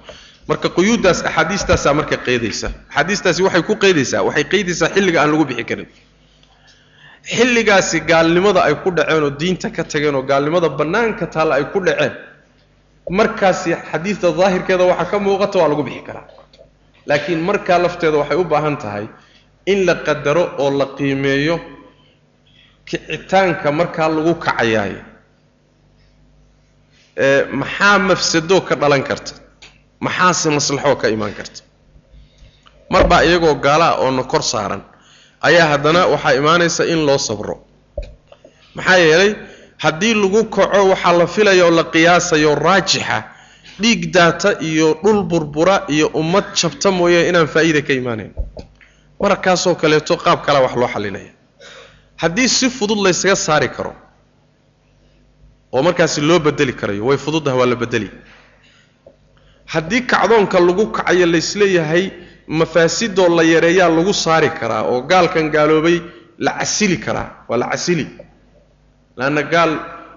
Marka quyuuddaas axaadiistaasaa marka qeydaysa axaadiistaasi waxay ku qeydaysaa waxay qeydaysaa xilliga aan lagu bixi karin. Xilligaasi gaalnimada ay ku dhaceen oo diinta ka tageen oo gaalnimada bannaanka taalla ay ku dhaceen markaasi xadiidta daahirkeeda waxaa ka muuqata waa lagu bixi karaa. Laakiin markaa lafteeda waxay u baahan tahay in la qadaro oo la qiimeeyo kicitaanka markaa lagu kacayaay. Ee maxaa mafsado ka dhalan karta? Maxaase maslaxoo ka imaan karta? Marbaa iyagoo gaalaa oo na kor saaran. Ayaa haddana waxaa imaanaysa in loo sabro. Maxaa yeelay haddii lagu kaco waxaa la filaya oo la qiyaasayo raajixa dhiig daata iyo dhul burbura iyo ummad jabta mooye inaan faa'iida ka imaanayn markaasoo kaleeto qaab kalea wax loo xalinaya haddii si fudud laysaga saari karo oo markaasi loo bedeli karayo way fududdaha waa la bedeli haddii kacdoonka lagu kacayo laysleeyahay mafaasidoo la yareeyaa lagu saari karaa oo gaalkan gaaloobay la casili karaa waa la casili laanna gaal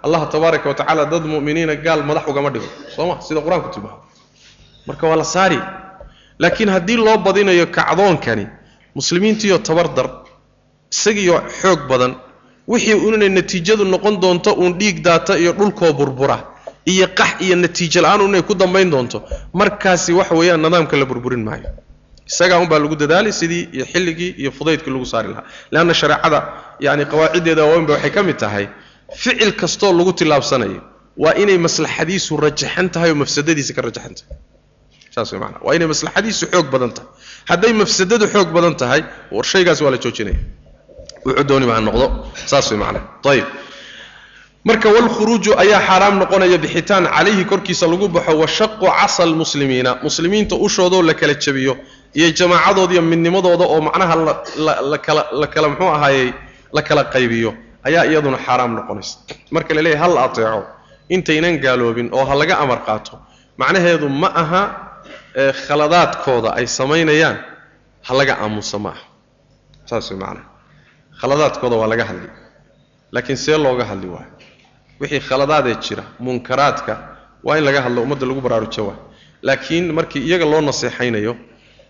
allah tabaaraka wa dad mu'miniina gaal madax ugama dhigo soo ma sida qur'aanku tilmaamo marka waa la saari laakiin haddii loo badinayo kacdoonkani muslimiintiiyo tabardar isagiiyo xoog badan wixii unay natiijadu noqon doonto uun dhiig daata iyo dhulkoo burbura iyo qax iyo natiijo la'aan unay ku dambayn doonto markaasi waxa weeyaan nidaamka la burburin maayo isagaa unbaa lagu dadaalay sidii iyo xilligii iyo fudaydkii lagu saari lahaa leanna shareecada yani qawaaciddeeda waaweynba waxay ka mid tahay ficil kastoo lagu tillaabsanayo waa inay maslaxadiisu rajaxan tahay oo mafsadadiisa ka rajaxan tahay. Saas way maanaa waa inay maslaxadiisu xoog badan tahay. Hadday mafsadadu xoog badan tahay war waa la joojinaya. Wuxuu dooniba ha noqdo. Saas way macnaa ayib marka walkhuruuju ayaa xaaraam noqonaya bixitaan calayhi korkiisa lagu baxo washaqu casa almuslimiina muslimiinta ushoodoo la kala jabiyo iyo jamaacadoodiiyo midnimadooda oo macnaha la kala la kala muxuu ahaayey la kala qaybiyo ayaa iyaduna xaaraam noqonaysa marka la leeyahy hal ateeco intaynan gaaloobin oo ha laga amar qaato macnaheedu ma aha khaladaadkooda ay samaynayaan ha laga aamusa ma aha. Saas way macnaha khaladaadkooda waa laga hadli. Laakiin see looga hadli waayo. Wixii khaladaadee jira munkaraadka waa in laga hadlo ummadda lagu baraarujo waa. Laakiin markii iyaga loo naseexaynayo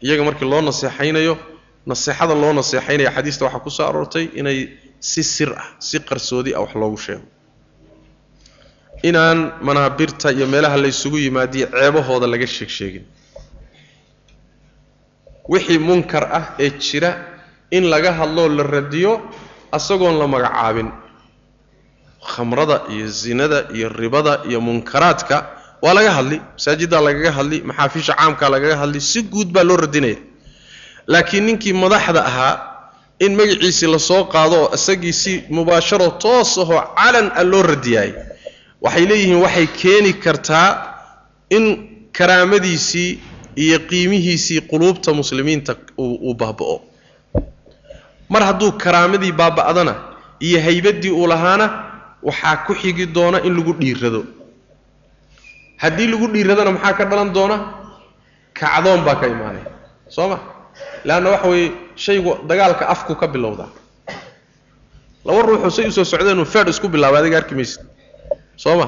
iyaga markii loo naseexaynayo naseexada loo naseexaynaya xadiista waxaa ku soo aroortay inay si sir ah si qarsoodi ah wax loogu sheego. Inaan manaabirta iyo meelaha laysugu yimaadiyo ceebahooda laga sheeg sheegin. Wixii munkar ah ee jira in laga hadloo la radiyo asagoon la magacaabin. Khamrada iyo zinada iyo ribada iyo munkaraadka waa laga hadli masaajiddaa lagaga hadli maxaafisha caamkaa lagaga hadli si guud baa loo radinaya. Laakiin ninkii madaxda ahaa in magaciisii la soo qaado isagii si mubaasharo toos ahoo calan ah loo radiyaay waxay leeyihiin waxay keeni kartaa in karaamadiisii iyo qiimihiisii quluubta muslimiinta uu baaba'o. Mar hadduu karaamadii baaba'dana iyo haybaddii uu lahaana waxaa ku xigi doona in lagu dhiirado haddii lagu dhiiradana maxaa ka dhalan doona? Kacdoon baa ka imaanaya. Soo ma leanna waxa weeye shaygu dagaalka afku ka bilowdaa laba ruuxoo say u soo socdeenuu feedh isku bilaabay adiga arki maysid. Soo ma?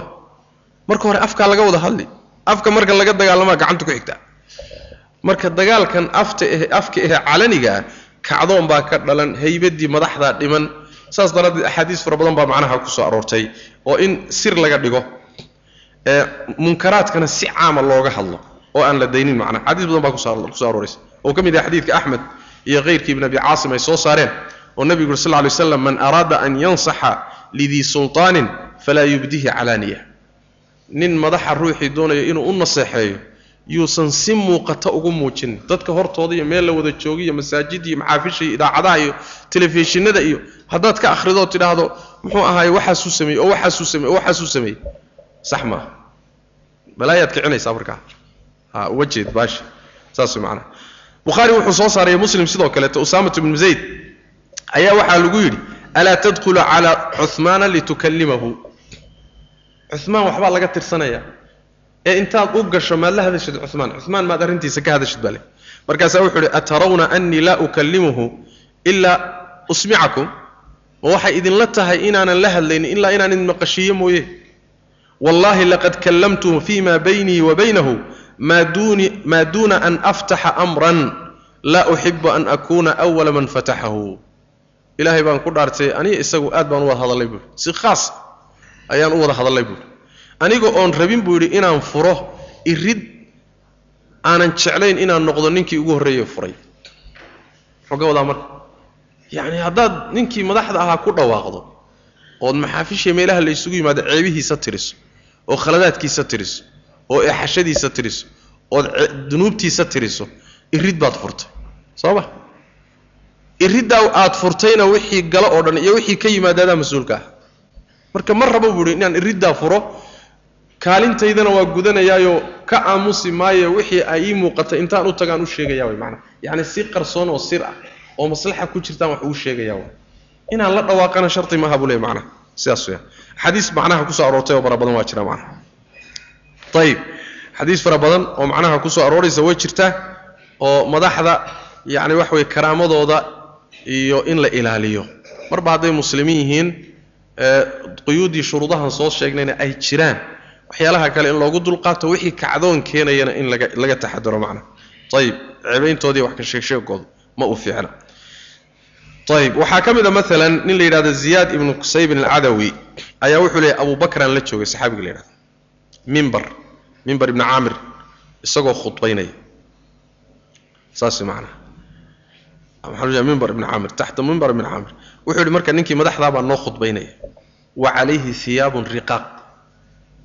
Marka hore afkaa laga wada hadli. Afka marka laga dagaalamaa gacanta ku xigtaa marka dagaalkan afta eh afka eh calaniga kacdoon baa ka dhalan haybaddii madaxdaa dhiman. Saas daraaddeed axaadiis fara badan baa macnaha ku aroortay oo in sir laga dhigo. Ee munkaraadkana si caama looga hadlo oo aan la daynin macnaha. Xadiis badan baa ku soo arooraysa oo ka mid yahay xadiidka axmed iyo keyrkii ibn abi caasim ay soo saareen oo nebigu uri sal alay waslam man araada an yansaxa lidii sulطaanin falaa yubdihi calaaniya nin madaxa ruuxii doonaya inuu u naseexeeyo yuusan si muuqata ugu muujin. Dadka hortooda iyo meel la wada jooga iyo masaajid iyo maxaafisha iyo idaacadaha iyo telefishinada iyo haddaad ka akhridooo tidhaahdo muxuu ahaaye waxaasuu sameeyey oo waxaasuu sameeyey oo waxaasuu sameeyey. Sax maaha. Balaayaad kicinaysaa markaa? Ha uga jeed baasha. Saas way bukhaari wuxuu soo saaraya muslim sidoo kaleeto usaamat ibnu zayd. Ayaa waxaa lagu yidhi alaa tadkhulu calaa cuhmaana litukallimahu. Cuhmaan waxbaa laga tirsanaya. Ee intaad u gasho maad la hadashid cumaan cumaan maad arrintiisa ka hadashid baa le markaasaa wuxuu uhi atarawna annii laa ukallimuhu ilaa usmicakum. Ma waxay idinla tahay inaanan la hadlaynin ilaa inaan idin maqashiiyo mooye. Wallaahi laqad kallamtuhu fima baynii wa baynahu maa duuna an aftaxa amran laa uxibu an akuuna awala man fataxahu ilaahay baan ku dhaartay aniga isagu aad baan u wada hadallay buui si khaas ayaan u wada hadallay buui aniga oon rabin buu yidhi inaan furo irid aanan jeclayn inaan noqdo ninkii ugu horreeye furay. Wadaa marka yacni haddaad ninkii madaxda ahaa ku dhawaaqdo ood maxaafisha meelaha la isugu yimaado ceebihiisa tiriso oo khaladaadkiisa tiriso oo eexashadiisa tiriso ood dunuubtiisa tiriso irid baad furtay. Soo ma iriddaa aad furtayna wixii galo oo dhan iyo wixii ka yimaadaadaa mas'uulka. Ah marka ma rabo buu ihi inaan iriddaa furo kaalintaydana waa gudanayaayo ka aamusi maayo wixii ay ii muuqatay intaan u tagaan u sheegaya way maanaa yacni si qarsoon oo sir ah oo maslaxa ku jirtaan wax uu sheegaya way. Inaan la dhawaaqana sharti maaha buu leey macnaha sidaas weeyaan xadiis macnaha ku soo aroortay oo fara badan waa jira macnaha ayib xadiis fara badan oo macnaha ku soo arooraysa way jirtaa oo madaxda yacni wax weye karaamadooda iyo in la ilaaliyo. Marba hadday muslimiin yihiin quyuuddii shuruudahan soo sheegnayna ay jiraan. Waxyaalaha kale in loogu dulqaato wixii kacdoon keenayana in laga taxadaro macnaha ayib ceebayntoodii wax ka sheegsheegoodu ma u fiicna. Ayib waxaa ka mid a maalan nin la yidhahdo ziyaad ibnu qusaybin alcadawi ayaa wuxuu leeyay abu bakraan la joogay saxaabiga la yidhahdo mimbar mimbar ibni caamir isagoo khudbaynaya saas macnaha mimbar ibni caamir taxta mimbar ibni caamir wuxuu yidhi marka ninkii madaxdaa baa noo khudbaynaya wa calayhi hiyaabun riqaaq.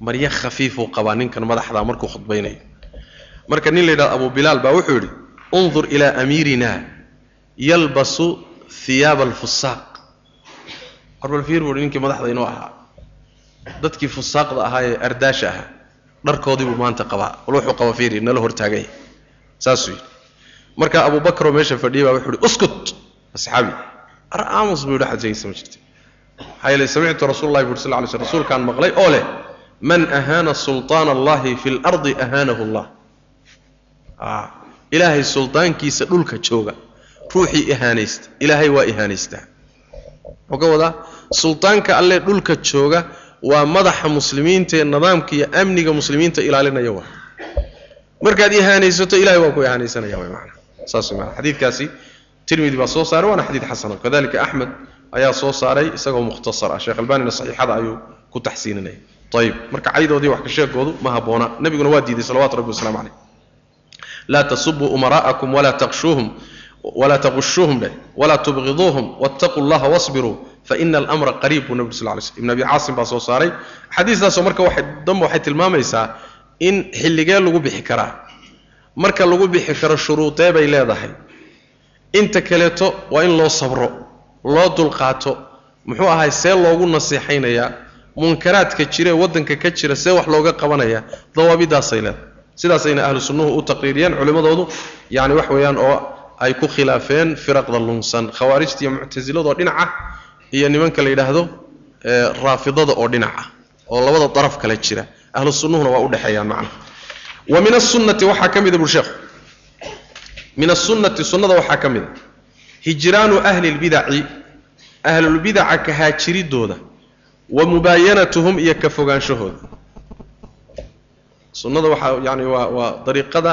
Maryo khafiifuu qabaa ninkan madaxdaa markuu khudbaynayo marka nin la yidhahdo abu bilaal baa wuxuu yidhi undur ilaa amiirina yalbasu hiyaaba alfusaaq warbal fiir buu ninkii madaxda inoo ahaa dadkii fusaaqda ahaa ee ardaasha ahaa dharkoodii buu maanta qabaa. Wuxuu qaba fiiri nala hortaaganya saasuu yidhi marka abu meesha fadhiyay baa wuxuu yidhi uskut asxaabi. Ar aamus buu yidhi sheegaysa ma jirta maxaa yeelay samictu rasuul llahi buri sal ly sl rasuulkaan maqlay oo leh man ahaana sulطaana allahi fi lardi ahaanahu allah. Ilaahay suldaankiisa dhulka jooga ruuxii ihaanaysta ilaahay waa ihaanaystaa muxuu ka wadaa suldaanka alle dhulka jooga waa madaxa muslimiinta ee nidaamka iyo amniga muslimiinta ilaalinaya waa. Markaad ihaanaysato ilahay waa ku ihaanaysanaya way maana saas maana xadiidkaasi tirmidi baa soo saaray waana xadiid xasana kadalika axmed ayaa soo saaray isagoo mukhtasar ah. Sheekh albanina saxiixada ayuu ku taxsiininaya ayib marka caydoodii wax ka sheegoodu ma habboona nabiguna waa diiday salawatu rabbi waslamu caleyh laa tasubuu umara'akum walaa taqshuuhum walaa taqushuuhum leh walaa tubqiduuhum wattaquu llaha wasbiruu faina almra qariib buu nabig sal slm ibn abi caasim baa soo saaray. xadiistaasoo marka danba waxay tilmaamaysaa in xilligee lagu bixi karaa marka lagu bixi karo shuruudee bay leedahay inta kaleeto waa in loo sabro loo dulqaato muxuu ahay see loogu nasiixaynayaa munkaraadka jira ee waddanka ka jira see wax looga qabanaya dawaabidaasay leedahay sidaasayna ahlu sunnuhu u taqriiriyeen culimmadoodu yacni wax weeyaan oo ay ku khilaafeen firaqda lunsan khawaarijta iyo muctasiladoo dhinaca iyo nimanka la yidhaahdo raafidada oo dhinaca oo labada daraf kale jira. Ahlu sunnuhuna waa u dhexeeyaan macnaha. Wa min asunnati waxaa ka mida buri sheekhu. Min asunnati sunnada waxaa ka mida hijraanu ahli lbidaci ahlulbidaca ka haajiridooda wa mubaayanatuhum iyo ka fogaanshahooda sunnada waxaa yani waa waa dariiqada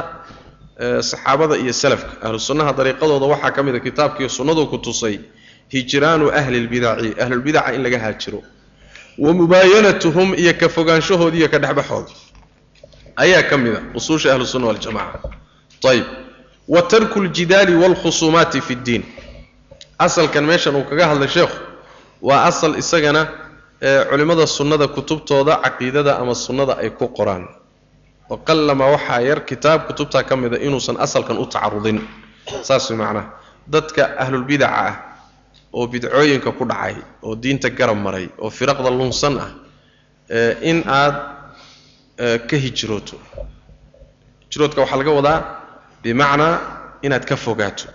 saxaabada iyo salafka. Ahlu sunnaha dariiqadooda waxaa ka mida kitaabkiiyo sunnadu ku tusay hijraanu ahli lbidaci ahlulbidaca in laga haajiro. Wa mubaayanatuhum iyo ka fogaanshahooda iyo ka dhexbaxooda. Ayaa ka mida usuusha ahlu sunna waljamaca ayib wa tarku ljidaali waalkhusuumaati fi ddiin. Asalkan meeshan uu kaga hadlay sheekhu waa asal isagana culimmada sunnada kutubtooda caqiidada ama sunnada ay ku qoraan oo qallama waxaa yar kitaab kutubtaa ka mida inuusan asalkan u tacarudin. Saas way macnaha dadka ahlulbidaca ah oo bidcooyinka ku dhacay oo diinta garab maray oo firaqda lunsan ah in aad ka hijrooto. Hijroodka waxaa laga wadaa bimacnaa inaad ka fogaato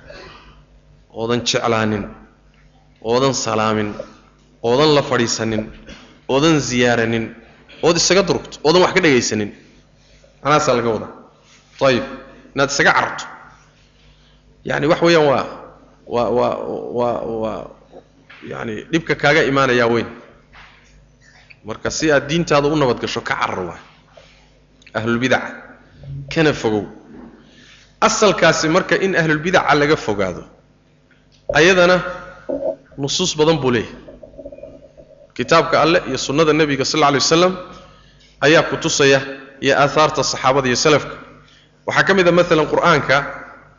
oodan jeclaanin oodan salaamin oodan la fadhiisanin oodan ziyaaranin ood isaga durugto oodan wax ka dhegaysanin manaasaa laga wadaa ayib inaad isaga cararto yani wax weeyaan waa waa waa waa waa yani dhibka kaaga imaanayaa weyn. Marka si aad diintaada u nabad gasho ka carar waay. Ahlulbidaca kana fogow. Asalkaasi marka in ahlulbidaca laga fogaado ayadana nusuus badan buu leeyahay. Kitaabka alleh iyo sunnada nebiga sal alla alay wasalam ayaa ku tusaya iyo aahaarta saxaabada iyo salafka waxaa ka mid a maalan qur'aanka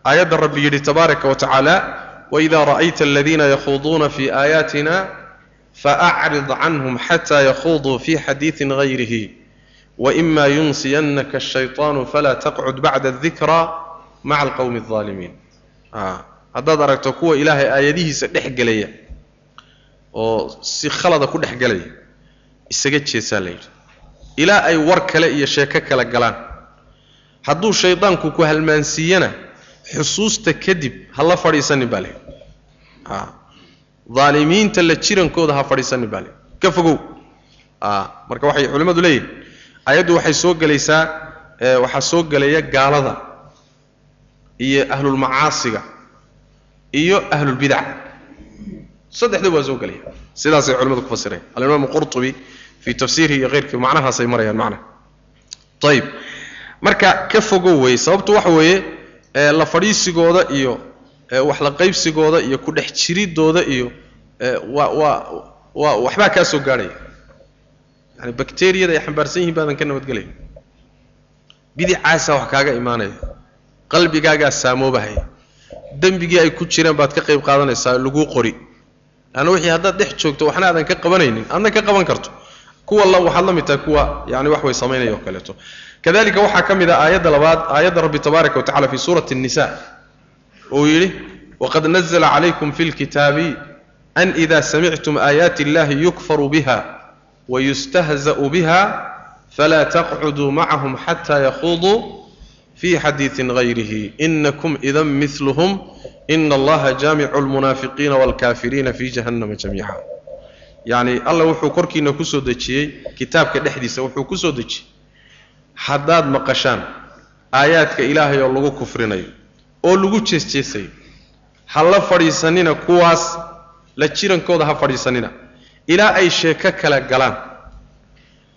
aayadda rabbi yidhi tabaaraka wa tacaala waida ra'ayta aladiina yakhuuduuna fi aayaatina faacrid canhum xata yakhuuduu fi xadiidin gayrihi waima yunsiyannaka ashayطaanu falaa taqcud bacda adikra maca alqowmi aldaalimiin haddaad aragto kuwa ilaahay aayadihiisa dhex gelaya oo si khalada ku dhex gelaya isaga jeesaa la yidhi ilaa ay war kale iyo sheeko kala galaan. Hadduu shaydaanku ku halmaansiiyana xusuusta kadib ha la fadhiisanin baa lehi daalimiinta la jirankooda ha fadhiisanin baa lehi ka fogow. Marka waxay culimmadu leeyihiin ayaddu waxay soo gelaysaa waxaa soo gelaya gaalada iyo ahlulmacaasiga iyo ahlulbidaca saddexdaba waa soo gelaya sidaasay culimadu ku fasireen. Alimaam qurtubi fii tafsiirihi iyo keyrkii macnahaasay marayaan macna ayib marka ka fogow weeye sababtu waxa weeye la fadhiisigooda iyo wax la qaybsigooda iyo ku dhex jiridooda iyo waa waa waa waxbaa kaa soo gaadhaya yani bakteriyada ay xambaarsan yihiin baadan ka nabadgelaya bidicaasaa wax kaaga imaanaya qalbigaagaa saamoobahaya dembigii ay ku jireen baad ka qayb qaadanaysaa laguu qori laanna wixii haddaad dhex joogto waxna aadan ka qabanaynin adna ka qaban karto kuwa la waxaad la mid tahay kuwa yani wax way samaynaya oo kaleeto kadalika waxaa ka mid ah aayadda labaad aayadda rabbi tabaaraka wa tacala fi suurati الnisa uu yidhi waqad nazla calaykum fi اlkitaabi an ida samictum aayaati اllahi yukfaru biha wayustahza'u biha falaa taqcuduu macahum xata yakhuduu fi xadiiثi غayrihi inakum idan milhm ina allaha jaamicu اlmunaafiqiina wاlkafiriina fi jahannama jamiica yacni alla wuxuu korkiina ku soo dejiyey kitaabka dhexdiisa wuxuu ku soo dejiyey haddaad maqashaan aayaadka ilaahay oo lagu kufrinayo oo lagu jeesjeesayo ha la fadhiisanina kuwaas la jirankooda ha fadhiisanina. Ilaa ay sheeko kala galaan.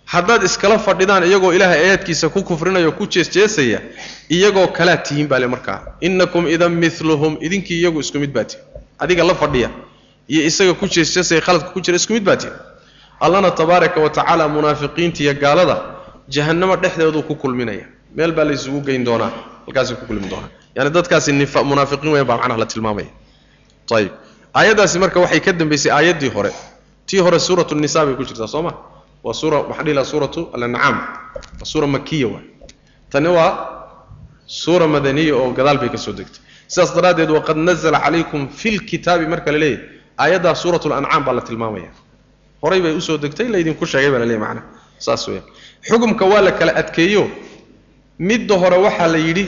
Haddaad iskala fadhidaan iyagoo ilaahay aayaadkiisa ku kufrinaya oo ku jeesjeesaya iyagoo kalaa tihiin baa le markaa. Innakum idan miluhum idinkii iyagu isku mid baa tihin adiga la fadhiya iyo isaga ku jeesjeesaya khaladka ku jira isku mid baa tihin allana tabaaraka wa tacaala munaafiqiinta iyo gaalada jahannamo dhexdeeduu ku kulminaya. Meel baa laysugu geyn doonaa halkaasay ku kulmi doonaa. Yani dadkaasi munaafiqiin weyn baa macnaha la tilmaamaya. Ayib aayaddaasi marka waxay ka dambaysay aayaddii hore. Tii hore suuratu nisa bay ku jirtaa soo ma? Waa suura waxaa dhihi laha suuratu alancaam waa suura makiya waay tani waa suura madaniya oo gadaal bay ka soo degtay. Sidaas daraaddeed waqad nazla calaykum fi lkitaabi marka la aayaddaa suuratu lancaam baa la tilmaamaya. Horay bay u soo degtay laydinku sheegay baa la leeyahy macnaha saas weeyaan. Xukumka waa la kala adkeeyo. Midda hore waxaa la yidhi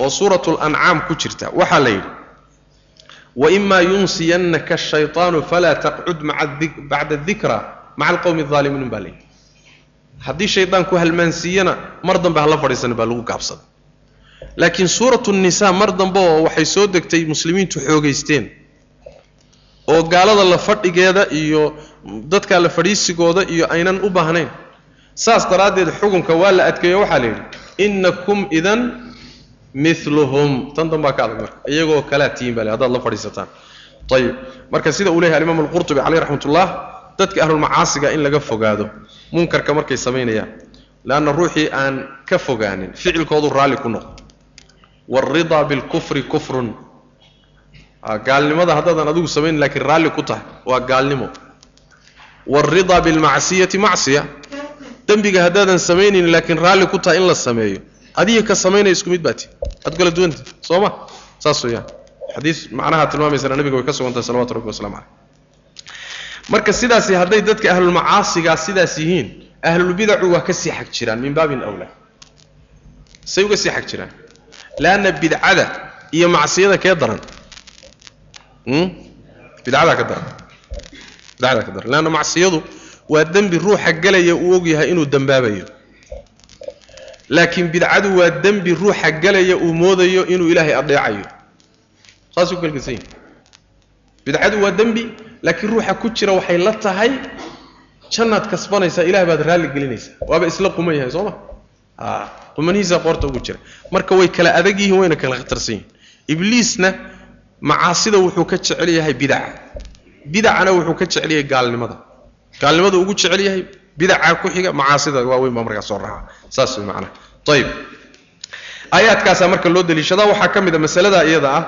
oo suuratu lancaam ku jirta waxaa la yidhi waimaa yunsiyannaka ashayطaanu falaa taqcud bacda dikra maca alqowmi alaalimiin baa layidhi haddii shaydaan ku halmaansiiyana mar dambe hala fadhiisanin baa lagu gaabsaday. Laakiin suuratu nisa mar dambe oo waxay soo degtay muslimiintu xoogaysteen oo gaalada la fadhigeeda iyo dadka la fadhiisigooda iyo aynan u baahnayn. Saas daraaddeed xukunka waa la adkeeyo waxaa la yidhi innakum idan miluhum tan dambaa ka adag marka iyagoo kalaa tihiin le hadaad la fadhiisataan. Ayib marka sida uu leyahy alimaam alqurtubi caleyh raxmat ullah dadka ahlulmacaasiga in laga fogaado munkarka markay samaynayaan leanna ruuxii aan ka fogaanin ficilkoodu raalli ku noqdo. Waalridaa bilkufri kufrun gaalnimada haddaadan adigu samaynin lakiin raalli ku tahay. Waa gaalnimo. Waalridaa bilmacsiyati macsiya. Dembiga haddaadan samaynayn laakiin raalli ku tahay in la sameeyo. Adiga ka samaynaya isku mid baati aad kala duwanta soo ma? Saas weeyaan. Xadiis macnaha tilmaamaysana nabiga way ka sugantahay salawatu rabbi waslamu caleyh marka sidaasi hadday dadka ahlulmacaasigaa sidaas yihiin ahlulbidacu waa ka sii xag jiraan min baabin awlaa say uga sii xag jiraan. Leanna bidcada iyo macsiyada kee daran bidcadaa ka daran bidcadaa ka daran leanna macsiyadu waa dembi ruuxa galaya uu ogyahay inuu dembaabayo laakiin bidcadu waa dembi ruuxa galaya uu moodayo inuu ilaahay adeecayo saasuu ku kalgeysan yahi bidcadu waa dembi laakiin ruuxa ku jira waxay la tahay jannaad kasbanaysaa ilaah baad raalli gelinaysaa waaba isla quman yahay soo ma? A qumanihiisa qoorta ugu jira. Marka way kala adag yihiin wayna kala khatarsan yihiin ibliisna macaasida wuxuu ka jecel yahay bidaca bidacana wuxuu ka jecel yahay gaalnimada. Gaalnimada ugu jecel yahay bidaca ku xiga macaasida waaweyn baa markaa soo raaca saas way macnaha ayib aayaadkaasaa marka loo daliishadaa waxaa ka mid a masalada iyada ah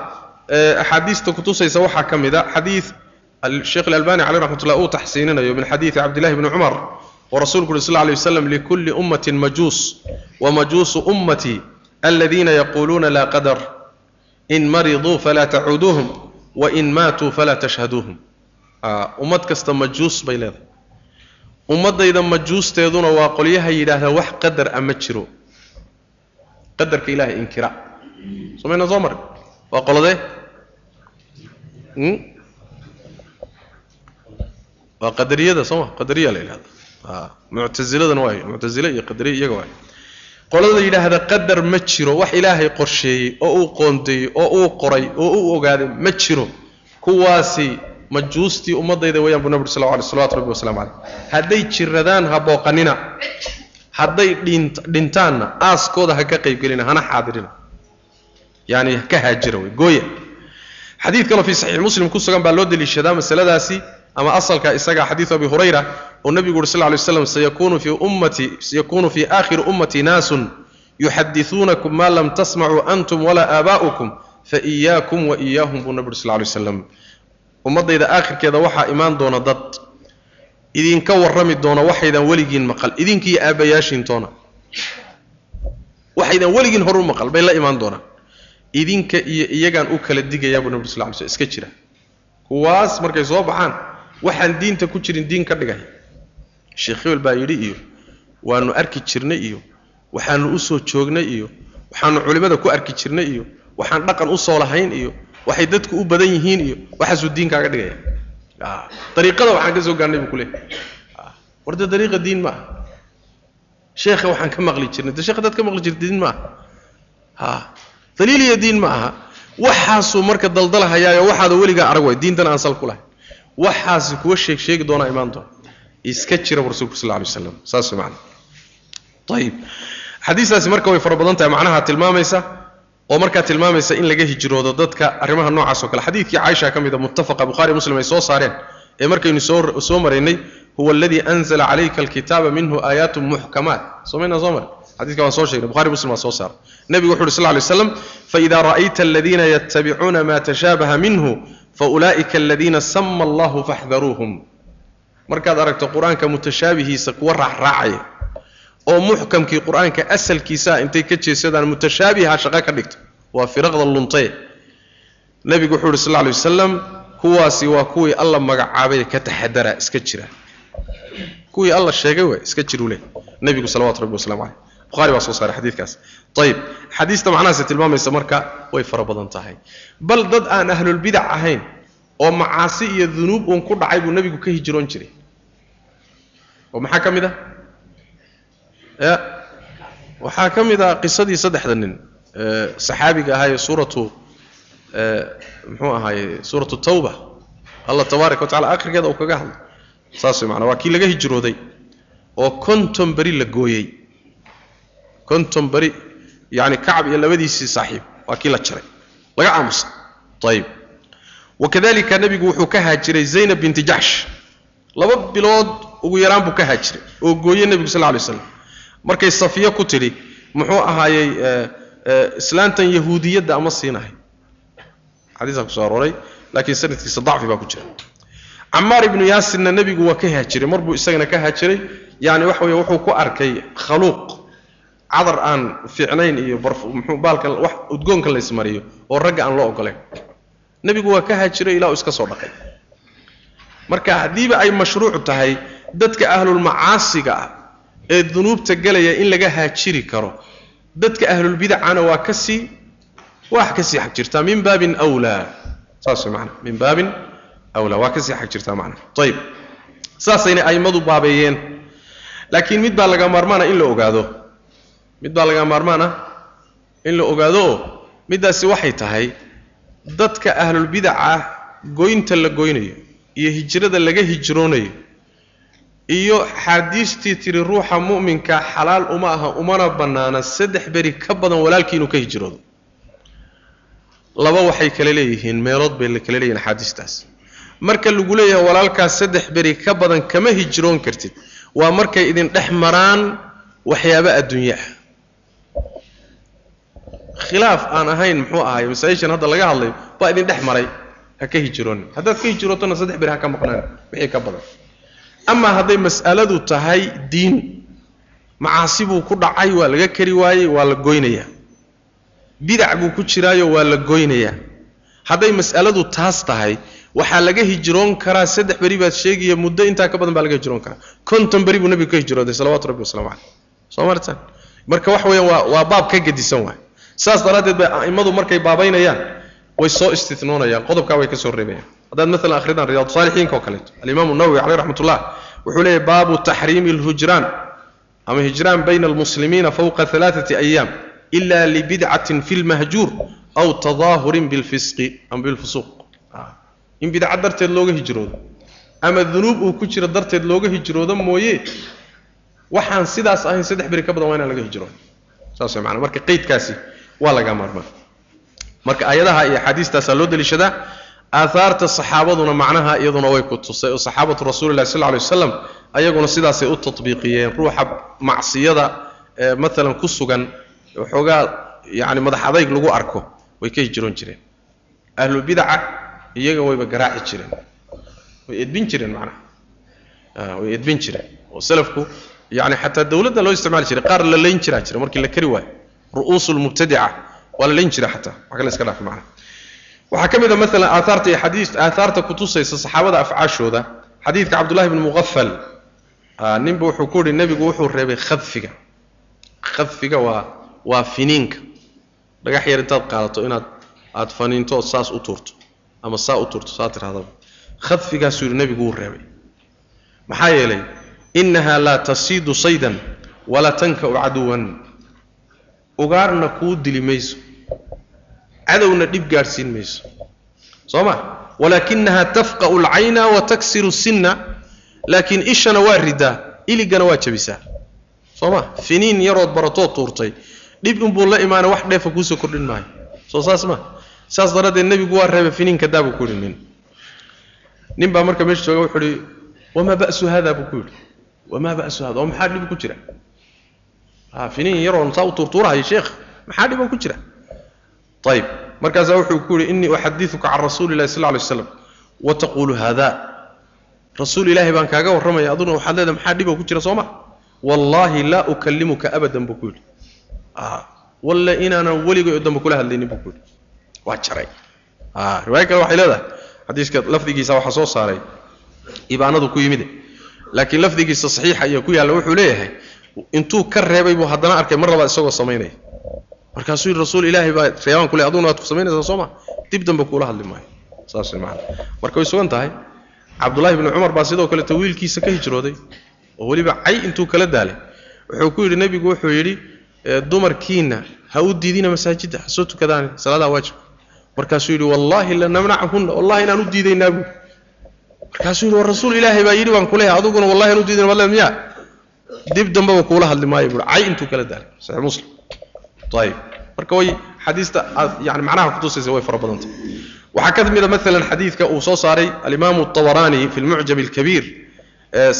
axaadiista kutusaysa waxaa ka mid a xadiid sheekh alalbani caleyh raxmat ullah uu taxsiininayo min xadiidi cabdillahi bni cumar oo rasuulku uri sal lla lay waslam likulli ummatin majuus wamajuusu ummatii aladiina yaquuluuna laa qadar in mariduu falaa tacuuduuhum wain maatuu falaa tashhaduuhum ummad kasta majuus bay leedahay ummaddayda majuusteeduna waa qolyaha yidhaahdaa wax qadar a ma jiro qadarka ilahay inkira somayna soo marin waa qoladee waa qadariyada soo ma qadariya la yidhahda muctasiladana waay muctasile iyo qadariya iyaga waay qolada yidhaahda qadar ma jiro wax ilaahay qorsheeyey oo uu qoondeeyey oo uu qoray oo uu ogaaday ma jiro. Kuwaasi majuustii ummadayda wayaan buu nabi uri sal alay salawatu rabbi waslamu caleyh hadday jiradaan ha booqanina hadday dhintaanna aaskooda ha ka qaybgelina hana xaadirina. Yani ka haajira wey gooya. Xadiid kaloo fii saxiix muslim ku sugan baa loo deliishadaa masaladaasi ama asalka isaga xadiidu abi hurayra oo nebigu uri sal lla lay waslam sayakunu fii ummati sayakunu fii aakhiri ummati naasun yuxadisuunakum maa lam tasmacuu antum walaa aabaa'ukum faiyaakum wa iyaahum buu nabi uri sal lla lay waslam ummaddayda aakhirkeeda waxaa imaan doona dad. Idinka warrami doona waxaydan weligiin maqal. Idinkiiyo aabbayaashiintoona waxaydan weligiin horu maqal bay la imaan doonaan. Idinka iyo iyagaan u kala digayaa buu nabi sal ly slm iska jira. Kuwaas markay soo baxaan waxaan diinta ku jirin diin ka dhigay. Sheekh hebel baa yidhi iyo waanu arki jirnay iyo waxaanu u soo joognay iyo waxaanu culimmada ku arki jirnay iyo waxaan dhaqan u soo lahayn iyo waxay dadku u badan yihiin iyo waxaasuu diinkaaga dhigaya. Dariiqada waxaan ka soo gaarnay buu ku leeyahy warde dariiqa diin ma aha. Sheekha waxaan ka maqli jirnay. De sheekha dad ka maqli jirta diin ma aha. Ha daliil iyo diin ma aha. Waxaasuu marka daldalahayaayo waxaada weligaa arag way diintana aan sal ku lahay waxaasi kuwa sheeg sheegi doonaa imaan doona iska jira rasuulku sal alay waslam saas macana ayib xadiistaasi marka way fara badan tahay macnaha tilmaamaysa oo markaa tilmaamaysa in laga hijroodo dadka arrimaha noocaas oo kale. Xadiidkii caaisha ka mida muttafaqa bukhari muslim ay soo saareen ee markaynu soo maraynay huwa aladii anzala calayka alkitaaba minhu aayaatun muxkamaat somayna soo maray xadiiska waan soo sheegnay bukhari muslim waa soo saaray. Nebigu wuxu uhi sal lay slam faida ra'ayta aladiina yattabicuuna ma tashaabaha minhu faulaa'ika aladiina sama allahu faxdaruuhum markaad aragto qur'aanka mutashaabihiisa kuwa raacraacaya oo muxkamkii qur'aanka asalkiisaa intay ka jeesadaan mutashaabiha shaqo ka dhigto waa firaqda luntaye nebigu wuxuu uhi sal lla lay wasalam kuwaasi waa kuwii alla magacaabay ka taxadara iska jira. Kuwii alla sheegay way iska jiru leh nebigu salawatu rabbi waslamu caleyh bukhari baa soo saaray xadiidkaas. Ayib xadiista macnahaasi tilmaamaysa marka way fara badan tahay. Bal dad aan ahlulbidac ahayn oo macaasi iyo dunuub uun ku dhacay buu nebigu ka hijroon jiray. Oo maxaa ka mid ah? Ya waxaa ka mid ah qisadii saddexda nin saxaabiga ahaa ee suuratu muxuu ahaaye suuratu tawba. Allah tabaaraka wa tacala akhirkeeda uu kaga hadlay. Saas way maanaa waa kii laga hijrooday oo konton beri la gooyey konton beri yacni kacab iyo labadiisii saaxiib waa kii la jaray laga aamusay ayib wakadalika nebigu wuxuu ka haajiray zaynab binti jaxsh laba bilood ugu yaraan buu ka haajiray oo gooye nebigu sal lay slam markay safiyo ku tidhi muxuu ahaayey islaantan yahuudiyadda ama siinahay? Xadiisaa ku soo arooray laakiin sanadkiisa dacfi baa ku jira. Camaar ibnu yaasirna nebigu waa ka haajiray mar buu isagana ka haajiray. Yani waxa weye wuxuu ku arkay khaluuq cadar aan fiicnayn iyo mxuu baalkan wax udgoonka laysmariyo oo ragga aan loo ogolayn nebigu waa ka haajiray ilaa uu iska soo dhaqay. Marka haddiiba ay mashruuc tahay dadka ahlulmacaasiga ah ee dunuubta gelaya in laga haajiri karo dadka ahlulbidacana waa ka wax ka xag jirtaa min baabin wlaa saas maanaa min baabin awlaa waa ka sii xag jirtaa macnaa. Ayib saasayna a'immadu baabeeyeen. Laakiin mid baa laga maarmaana in la ogaado mid baa laga maarmaan ah in la ogaado oo middaasi waxay tahay dadka ahlulbidaca goynta la goynayo iyo hijrada laga hijroonayo iyo xaadiistii tiri ruuxa mu'minka xalaal uma aha umana bannaana saddex beri ka badan walaalkii inuu ka hijroodo. Laba waxay kale leeyihiin meelood bay kale leeyihiin axaadiistaas marka lagu leeyahay walaalkaas saddex beri ka badan kama hijroon kartid. Waa markay idin dhex maraan waxyaabo adduunye ah khilaaf aan ahayn muxuu ahay masaa-ishan hadda laga hadlayo baa idin dhex maray. Ha ka hijroonin haddaad ka hijrootona saddex beri ha ka maqnaan wixii ka badan. Amaa hadday mas'aladu tahay diin macaasi buu ku dhacay waa laga kari waayey waa la goynayaa bidac buu ku jiraayo waa la goynayaa hadday mas'aladu taas tahay waxaa laga hijroon karaa saddex beri baad sheegaya muddo intaa ka badan baa laga hijroon karaa. Konton beri buu nabigu ka hijrooday salawatu rabbi waslamu caleyh soo martan marka wax weeyaan waa waa baab ka gedisan waay saas daraaddeed bay a'immadu markay baabaynayaan way soo istinoonayaan qodobkaa way ka reebayaan. Haddaad maalan akhridaan riyaad saalixiinka oo kaleeto alimaamu nawowi caleyh raxmatullah wuxuu leeyahy baabu taxriimi alhujraan. Ama hijraan bayna almuslimiina fowqa alaaati ayaam ila libidcatin fi lmahjuur aw tadaahurin bilfisqi ama bilfusuuq in bidca darteed looga hijroodo ama dunuub uu ku jiro darteed looga hijroodo mooye waxaan sidaas ahayn saddex beri ka badan waa inaan laga hijroodo saas way maanaa marka qeydkaasi waa laga maarmaa marka ayadaha iyo axaadiistaasaa loo deliishadaa aahaarta saxaabaduna macnaha iyaduna way ku tusay oo saxaabatu rasuulillahi sal lay waslam ayaguna sidaasay u tatbiiqiyeen ruuxa macsiyada maalan ku sugan waxoogaa yacni madax adayg lagu arko way ka hijroon jireen. Ahlu bidaca iyaga wayba garaaci jireen. Way edbin jireen macnaha. Way edbin jireen. Oo salafku yani xataa dawladda loo isticmaali jiray qaar la layn jiraa jira markii la kari waayo ru'uusu lmubtadica waa la layn jira xataa wax kale iska dhaaf macnaha waxaa ka mid a maalan aaaarta iyo xadiis aaaarta kutusaysa saxaabada afcaashooda xadiidka cabdullahi bni muqafal ninba wuxuu ku yihi nebigu wuxuu reebay khadfiga. Khadfiga waa waa finiinka. Dhagax yar intaad qaadato inaad aad faniinto ood saas u tuurto. Ama saa u tuurto saa tirahdaba. Khadfigaasuu yidhi nebigu wuu reebay. Maxaa yeelay innaha laa tasiidu saydan walaa tanka'u caduwan ugaarna kuu dili mayso. cadowna dhib gaadhsiin mayso. Soo ma walaakinaha tafqa'u alcayna wa taksiru sinna laakiin ishana waa ridaa iligana waa jabisaa. Soo ma finiin yarood baratood tuurtay. Dhib inbuu la imaana wax dheefa kuusoo kordhin maayo. Soo saas ma? Saas daraaddeed nebigu waa reeba finiinka daa ku yidhi nin. Baa marka meesha jooga wuxuu ihi wamaa ba'su hada buu ku yidhi. Wamaa ba'su hada oo maxaa dhib ku jira a finiin yaroon saa u tuurtuurahayo sheekh maxaa dhiban ku jira? Ayib markaasaa wuxuu ku yihi innii uxadiuka can rasuuli illahi sal alay slam wa taquulu haada rasuul ilaahay baan kaaga warramaya aduna waxaad leedahay maxaa dhiban ku jira soo ma wallaahi laa ukallimuka abadan buu ku yidhi. Walle inaanan weligay oo kula hadlaynin buu ku yidhi. Waa jaray. Riwaayo kale waxay leedahay xadiiska lafdigiisa waxaa soo saaray ibaanadu ku yimide laakiin lafdigiisa saxiixa iyo ku yaalla wuxuu leeyahay intuu ka reebay buu haddana arkay mar labaad isagoo samaynaya. Markaasuu yidhi rasuul ilaahay baa reebaan ku le aduguna waad ku samaynaysaa soo ma dib dambe kuula hadli maayo. Saas way macana marka way sugan tahay. Cabdullahi bni cumar baa sidoo kaleto wiilkiisa ka hijrooday oo weliba cay intuu kala daalay. Wuxuu ku yidhi nebigu wuxuu yidhi dumarkiina ha u diidina masaajidda ha soo tukadaani salaadaha waajibka markaasuu yidhi wallaahi lanamnachunna wallahi inaan u diidaynaa buu. Markaasuu yidhi war rasuul ilaahay baa yidhi baan ku aduguna wallahi aan u diidayna madle miyaa dib dambeba kuula hadli maayo buui cay intuu kala daalay. Saxiix muslim. Ayib marka way xadiista yani macnaha kutusaysa way fara badantay waxaa ka mid a maalan xadiidka uu soo saaray alimaamu طabaraani fi lmucjam اlkabiir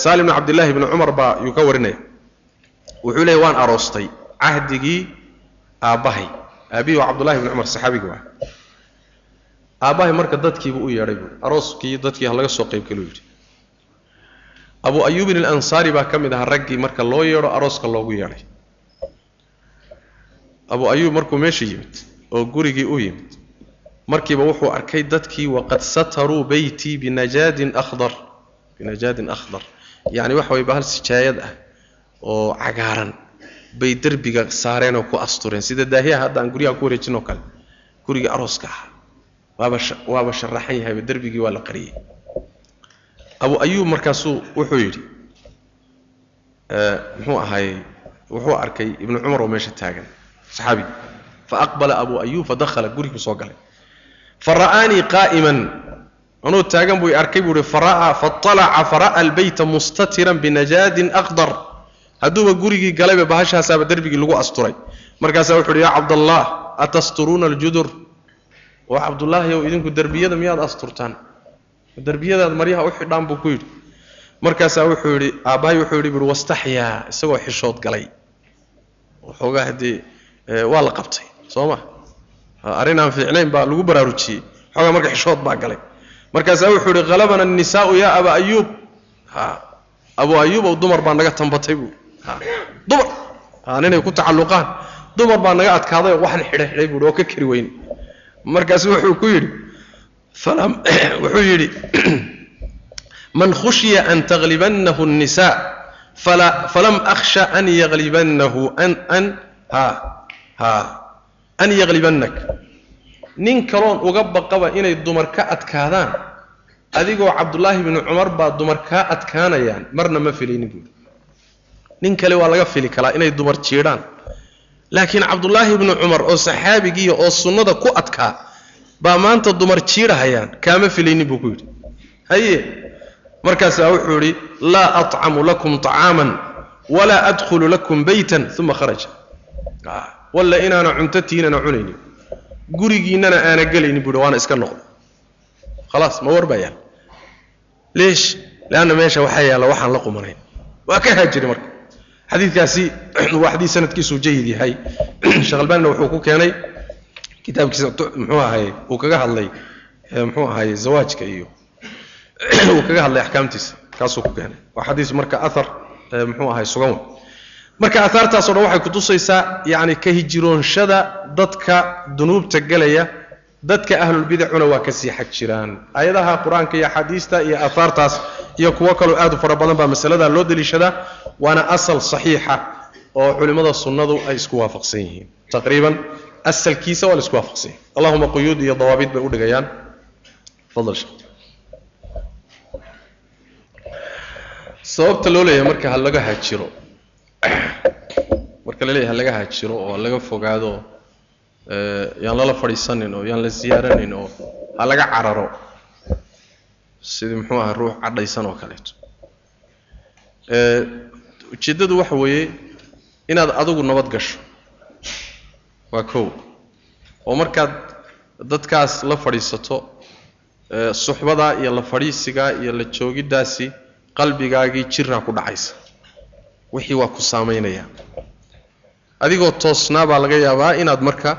salim bn cabdillahi bni cumar baa yuu ka warinaya. Wuxuu leeyay waan aroostay cahdigii aabbahay. Aabihi waa cabdullahi bni cumar saxaabigi waa. Aabbahay marka dadkiibuu u yeedhay buui arooskii dadkii ha laga soo qayb galuu yidhi abu ayuubin alansaari baa ka mid ahaa raggii marka loo yeedho arooska loogu yeedhay. Abu ayuub markuu meesha yimid oo gurigii u yimid markiiba wuxuu arkay dadkii waqad sataruu beytii binajaadin akhdar. Binajaadin akhdar. Yacni waxa way bahal sijaayad ah oo cagaaran bay derbiga saareen oo ku astureen. Sida daahiyaha hadda aan guryaha ku wareejin oo kale gurigii arooska ah waaba waaba sharaxan yahayba derbigii waa la qariyey abu ayuub markaasuu wuxuu yidhi muxuu ahaayey wuxuu arkay ibnu cumar oo meesha taagan saxaabi. Faaqbala abu ayuub fadakhala guriguu soo galay. Fara'aanii qaa'iman. Anuu taagan buu arkay buu ihi faalaca fara'a albeyta mustatiran binajaadin aqdar. Hadduuba gurigii galayba bahashaasaaba derbigii lagu asturay. Markaasaa wuxu uhi yaa cabdallah atasturuuna aljudur oo cabdullaahi ow idinku derbiyada miyaad asturtaan derbiyadaad maryaha u xidhaan buu ku yidhi. Markaasaa wuxuu yidhi aabbahay wuxuu yidhi buui wastaxyaa isagoo xishood galay. Waxoogaa haddee waa la qabtay soo ma? Arrin aan fiicnayn baa lagu baraarujiyey. Waxoogaa marka xishood baa galay. Markaasaa wuxuu yidhi halabana annisaa'u yaa aba ayuub. Ha abu ayuub ow dumar baa naga tambatay buu. Dumar ninay ku tacalluqaan. Dumar baa naga adkaaday oo waxan xidhay xidhay buui oo ka kari weyne markaasu wuxuu ku yidhi <clears throat> wuxuu yidhi <clears throat> man khushiya an taglibannahu الnisaa falam akhsha an yaglibannahu an an yaglibannak nin kaloon uga baqaba inay dumar ka adkaadaan adigoo cabdullaahi bni cumar baa dumar kaa adkaanayaan marna ma filaynin buuri nin kale waa laga fili kalaa inay dumar jiidhaan. Laakiin cabdullaahi bni cumar oo saxaabigiiya oo sunnada ku adkaa baa maanta dumar jiidhahayaan kaama filaynin buu ku yidhi. Haye markaasaa wuxuu yidhi laa aطcamu lakum طacaaman walaa adkhulu lakum beytan uma kharaja. Walla inaana cuntatiinana cunaynin. Gurigiinnana aana gelaynin buuhi waana iska noqda khalaas ma warbayaan. Leesh leanna meesha waxaa yaalla waxaan la qumanayn. Waa ka haajiri marka. Xadiidkaasi <clears throat> waa xadiid sanadkiisuu jayid yahay. <clears throat> Sheekh wuxuu ku keenay kitaabkiisa muxuu ahaye uu kaga hadlay muxuu ahaye zawaajka iyo <clears throat> uu kaga hadlay axkaamtiisa kaasuu ku keenay. Waa xadiis marka athar muxuu ahaye sugan wey marka aahaartaasoo dhan waxay kutusaysaa yacni ka hijiroonshada dadka dunuubta gelaya dadka ahlulbidacuna waa ka sii xag jiraan aayadaha qur'aanka iyo axaadiista iyo aahaartaas iyo kuwo kaloo aad u fara badan baa masalada loo deliishadaa waana asal saxiixa oo culimmada sunnadu ay isku waafaqsan yihiin. Taqriiban asalkiisa waa la isku allahuma quyuud iyo dawaabid bay udhigayaan sheekh sababta loo leeyahay marka ha laga haajiro marka la leeyahay ha laga haajiro oo laga fogaado yaan lala fadhiisanin oo yaan la siyaaranin oo ha laga cararo sidii muxuu ahaa ruux cadhaysan oo kaleeto. Ujeeddadu waxa weeye inaad adigu nabad gasho waa kow. Oo markaad dadkaas la fadhiisato suxbadaa iyo la fadhiisigaa iyo la joogiddaasi qalbigaagii jiraa ku dhacaysa. Wixii waa ku saamaynaya. Adigoo toosnaa baa laga yaabaa inaad marka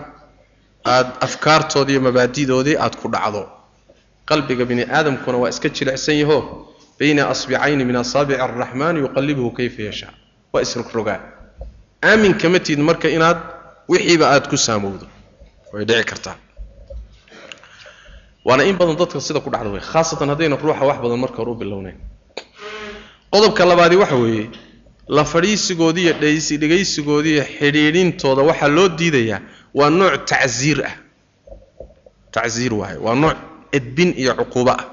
aad afkaartoodii iyo mabaadidoodii aad ku dhacdo. Qalbiga bini aadamkuna waa iska jilicsan yaho. Bayna asbicayni min asaabici araxmaan yuqallibuhu kayfa yashaa. Waa isrogrogaa aamin kama tiid marka inaad wixiiba aad ku saamowdo. Way dhici kartaa. Waana in badan dadka sida ku dhacda wey khaasatan haddayna ruuxa wax badan marka hore u bilownayn. Qodobka labaadi waxa weeye la fadhiisigoodii iyo dhegaysi dhegaysigoodii xidhiidhintooda waxaa loo diidayaa waa nooc tacsiir ah. Tacsiir waaye waa nooc edbin iyo cuquubo ah.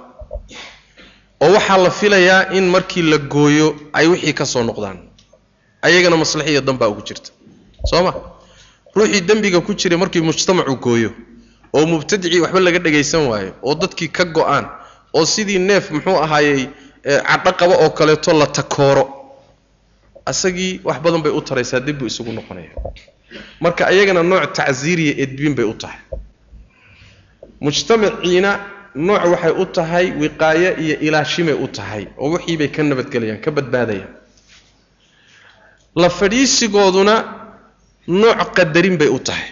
Oo waxaa la filayaa in markii la gooyo ay wixii ka soo noqdaan ayagana maslaxiya danbaa ugu jirta. Soo ma ruuxii dembiga ku jiray markii mujtamacu gooyo oo mubtadicii waxba laga dhagaysan waayo oo dadkii ka go'aan oo sidii neef muxuu ahaayey cadho qaba oo kaleeto la takooro. Asagii wax badan bay u taraysaa dib buu isugu noqonaya marka ayagana nooc tacsiiriya edbin bay u tahay. Mujtamaciina nooc waxay u tahay wiqaaye iyo ilaashimay u tahay oo wixii bay ka nabadgelayaan ka badbaadayaan. La fadhiisigooduna nooc qadarin bay u tahay.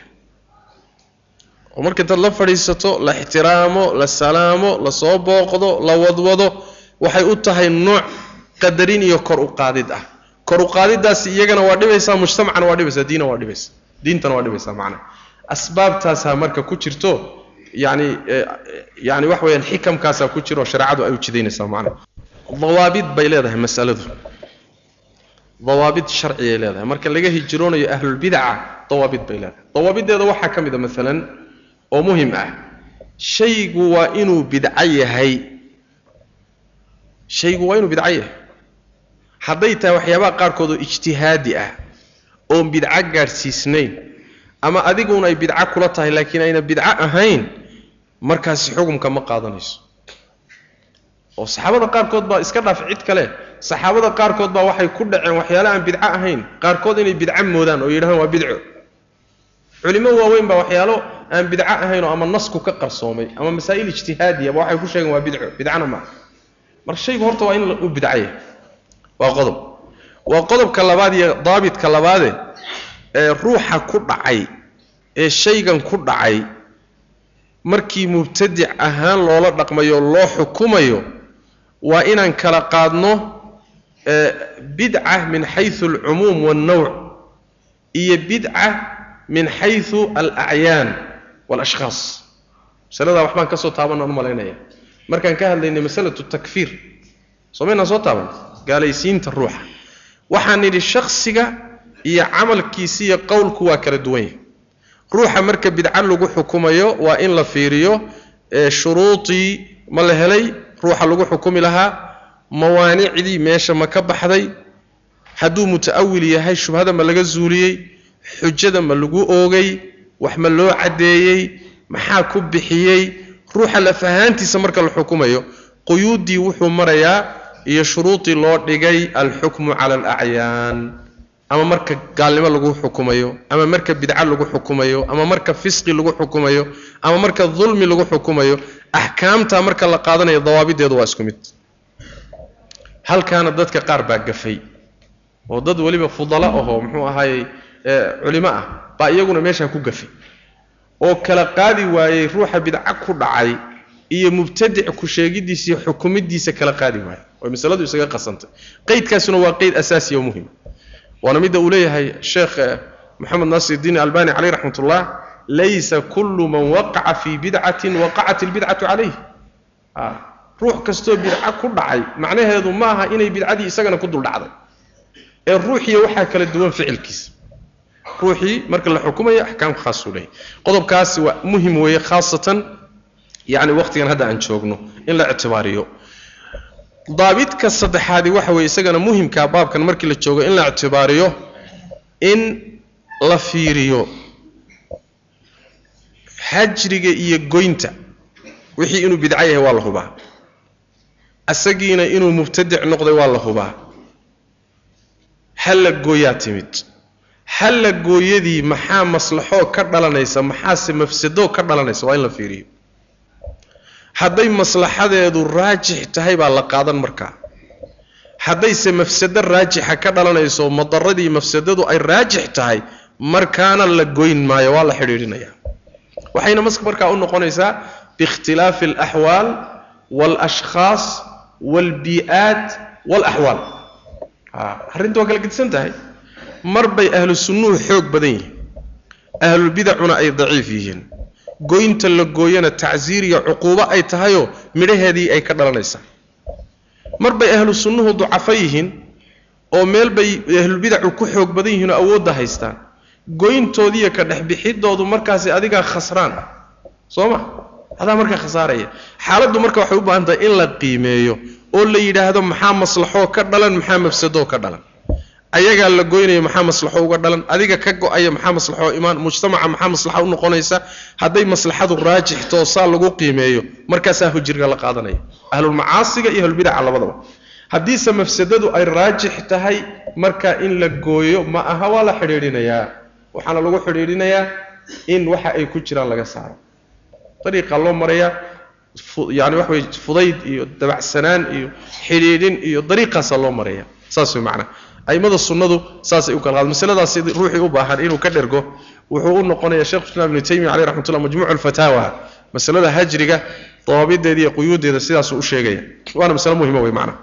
Oo marka intaad la fadhiisato la ixtiraamo la salaamo la soo booqdo la wadwado waxay u tahay nooc qadarin iyo kor u qaadid ah. Kor u qaadiddaasi iyagana waa dhibaysaa mujtamacana waa dhibaysaa diina waa dhibaysaa. Diintana waa dhibaysaa macnaha asbaabtaasaa marka ku jirto yani yani wax weeyaan xikamkaasaa ku jiro shareecadu ay u jidaynaysaa dawaabid bay leedahay masaladu dawaabid sharciyay leedahay. Marka laga hijroonayo ahlulbidaca dawaabid bay leedahay. Dawaabideeda waxaa ka mid a maalan oo muhiim ah. Shaygu waa inuu bidco yahay. Shaygu waa inuu bidco yahay. Hadday tahay waxyaabaha qaarkood oo ijtihaadi ah oon bidco gaadhsiisnayn ama adiguna ay bidco kula tahay laakiin ayna bidco ahayn markaasi xukumka ma qaadanayso. Oo saxaabada qaarkood baa iska dhaaf cid kale saxaabada qaarkood baa waxay ku dhaceen waxyaale aan bidco ahayn. Qaarkood inay bidco moodaan oo yidhahaan waa bidco. Culimo waaweyn baa waxyaalo aan bidco ahayn oo ama nasku ka qarsoomay ama masaa'il ijtihaadiyaba waxay ku sheegeen waa bidco. Bidcana maaha marka shaygu horta waa in u bidcaya waa qodob. Waa qodobka labaad iyo daabitka labaade ee ruuxa ku dhacay ee shaygan ku dhacay markii mubtadic ahaan loola dhaqmayo loo xukumayo waa inaan kala qaadno bidca min xaysu alcumuum waalnawc iyo bidca min xaysu alacyaan waalashkhaas masaladaa waxbaan ka soo taabanaan u malaynaya. Markaan ka hadlaynay masalatu takfiir. Soomaynaan soo taaban gaalaysiinta ruuxa. Waxaan nidhi shaksiga iyo camalkiisi iyo qowlku waa kala duwan yahay. Ruuxa marka bidca lagu xukumayo waa in la fiiriyo shuruudii ma la helay ruuxa lagu xukumi lahaa mawaanicdii meesha ma ka baxday hadduu muta'awil yahay shubhada ma laga zuuliyey xujada ma lagu oogay wax ma loo caddeeyey maxaa ku bixiyey ruuxa lafahaantiisa marka la xukumayo quyuuddii wuxuu marayaa iyo shuruudii loo dhigay alxukmu cala alacyaan ama marka gaalnimo lagu xukumayo ama marka bidco lagu xukumayo ama marka fisqi lagu xukumayo ama marka dulmi lagu xukumayo axkaamta marka la qaadanayo dawaabideedu waa isku mid halkaana dadka qaar baa gafay. Oo dad weliba fudalo ahoo muxuu ahaayey culimo ah baa iyaguna meeshaa ku gafay. Oo kala qaadi waayey ruuxa bidco ku dhacay iyo mubtadic ku sheegidiisa iyo xukumidiisa kala qaadi waayey. Oo masaladu isaga qasantay. Qeydkaasuna waa qeyd asaasiya oo muhima waana midda uu leeyahay sheekh moxamed naasir iddiin albani caleyh raxmat ullah laysa kullu man waqaca fii bidcatin waqacat ilbidcatu calayh ruux kastoo bidco ku dhacay macnaheedu ma aha inay bidcadii isagana ku dul dhacday ee ruuxiya waxaa kala duwan ficilkiisa ruuxii marka la xukumayo axkaam khaasuu leeyahy qodobkaasi waa muhiim weeye khaasatan yacni waqtigan hadda aan joogno in la ictibaariyo. Daabidka saddexaadi waxa weeye isagana muhimkaa baabkan markii la joogo in la ictibaariyo in la fiiriyo hajriga iyo goynta. Wixii inuu bidco yahay waa la hubaa asagiina inuu mubtadic noqday waa la hubaa. Halla gooyaa timid. Halla gooyadii maxaa maslaxoo ka dhalanaysa maxaase mafsadoo ka dhalanaysa waa in la fiiriyo. Hadday maslaxadeedu raajix tahay baa la qaadan markaa haddayse mafsado raajixa ka dhalanayso madaradii mafsadadu ay raajix tahay markaana la goyn maayo waa la xidhiidhinayaa. Waxayna markaa u noqonaysaa biikhtilaafi alaxwaal waalashkhaas waalbii'aat waalaxwaal arrinta waa kala gedisan tahay mar bay ahlu sunnuhu xoog badan yihiin. Ahlulbidacuna ay daciif yihiin. Goynta la gooyana tacsiir iyo cuquubo ay tahayoo midhaheedii ay ka dhalanaysaa. Mar bay ahlu sunnuhu ducafo yihiin oo meel bay ahlulbidacu ku xoog badan yihiin oo awoodda haystaan. Goyntoodiiyo ka dhexbixidoodu markaasi adigaa khasraan. Soo ma adaa markaa khasaaraya xaaladdu marka waxay u baahan tahay in la qiimeeyo oo la yidhaahdo maxaa maslaxoo ka dhalan maxaa mafsadoo ka dhalan. Ayagaa la goynaya maxaa maslaxo uga dhalan? Adiga ka go'aya maxaa maslaxo imaan? Mujtamaca maxaa maslaxa u noqonaysa? Hadday maslaxadu raajix toosaa lagu qiimeeyo markaasaa hujriga la qaadanaya. Ahlulmacaasiga iyo ahlulbidaca labadaba. Haddiise mafsadadu ay raajix tahay marka in la gooyo ma aha waa la xidhiidhinayaa. Waxaana lagu xidhiidhinayaa in waxa ay ku jiraan laga saaro dariiqaa loo marayaa yani waxa wey fudayd iyo dabacsanaan iyo xidhiidhin iyo dariiqaasaa loo maraya saas way macnaa. Aimada sunnadu saasay u kala qaad masaladaas ruuxii u baahan inuu ka dhergo wuxuu u noqonaya sheekh islam ibnu taymiya caleyh raxmatullah majmuuc alfataawa masalada hajriga dawaabideeda iyo quyuuddeeda sidaasuu u sheegaya. Waana masale muhima wey macnaa.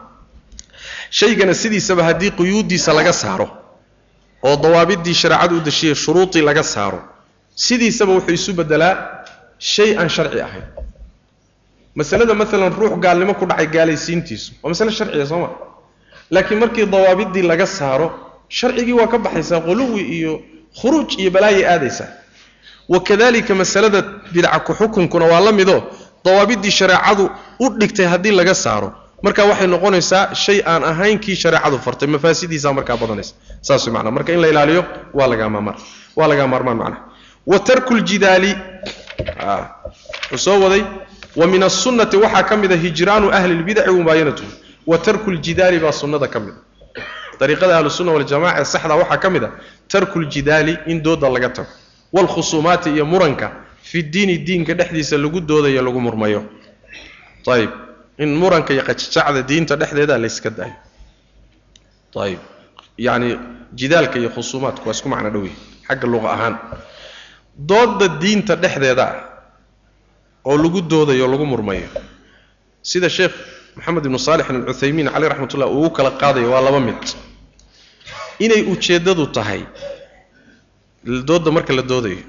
Shaygana sidiisaba haddii quyuuddiisa laga saaro oo dawaabiddii shareecadu u deshiyey shuruudii laga saaro sidiisaba wuxuu isu bedelaa shay aan sharci ahayn masalada maalan ruux gaalnimo ku dhacay gaalaysiintiisu waa masale sharciya soo ma laakiin markii dawaabiddii laga saaro sharcigii waa ka baxaysaa quluwi iyo khuruuj iyo balaayay aadaysaa wakadalika masalada bidca ku xukunkuna waa la midoo dawaabiddii shareecadu u dhigtay haddii laga saaro marka waxay noqonaysaa shay aan ahayn kii shareecadu fartay mafaasidiisaa markaa badanaysa saas macnaa marka in la ilaaliyo waa lagaa maamar waa lagaa maarmaan macnaha wa ljidaali soo waday wa min asunnati waxaa ka mid a hijraanu ahli lbidaci wamubaayanatuhum wa tarku ljidaali baa sunnada ka mid a dariiqada ahlusunna waljamaca ee saxda waxaa ka mid a tarku ljidaali in dooda laga tago. Waalkhusuumaati iyo muranka fi diini diinka dhexdiisa lagu doodayo lagu murmayo. Ayib in muranka iyo qajajacda diinta dhexdeeda layska daayo. Ayib yacni jidaalka iyo khusuumaadku waa isku macno dhow xagga luqa ahaan dooda diinta dhexdeeda ah oo lagu doodayo lagu murmayo. Sida sheekh maxamed ibnu saalixin alcuthaymiin caleyh raxmat ullah uu u kala qaadayo waa laba mid. Inay ujeeddadu tahay dooda marka la doodayo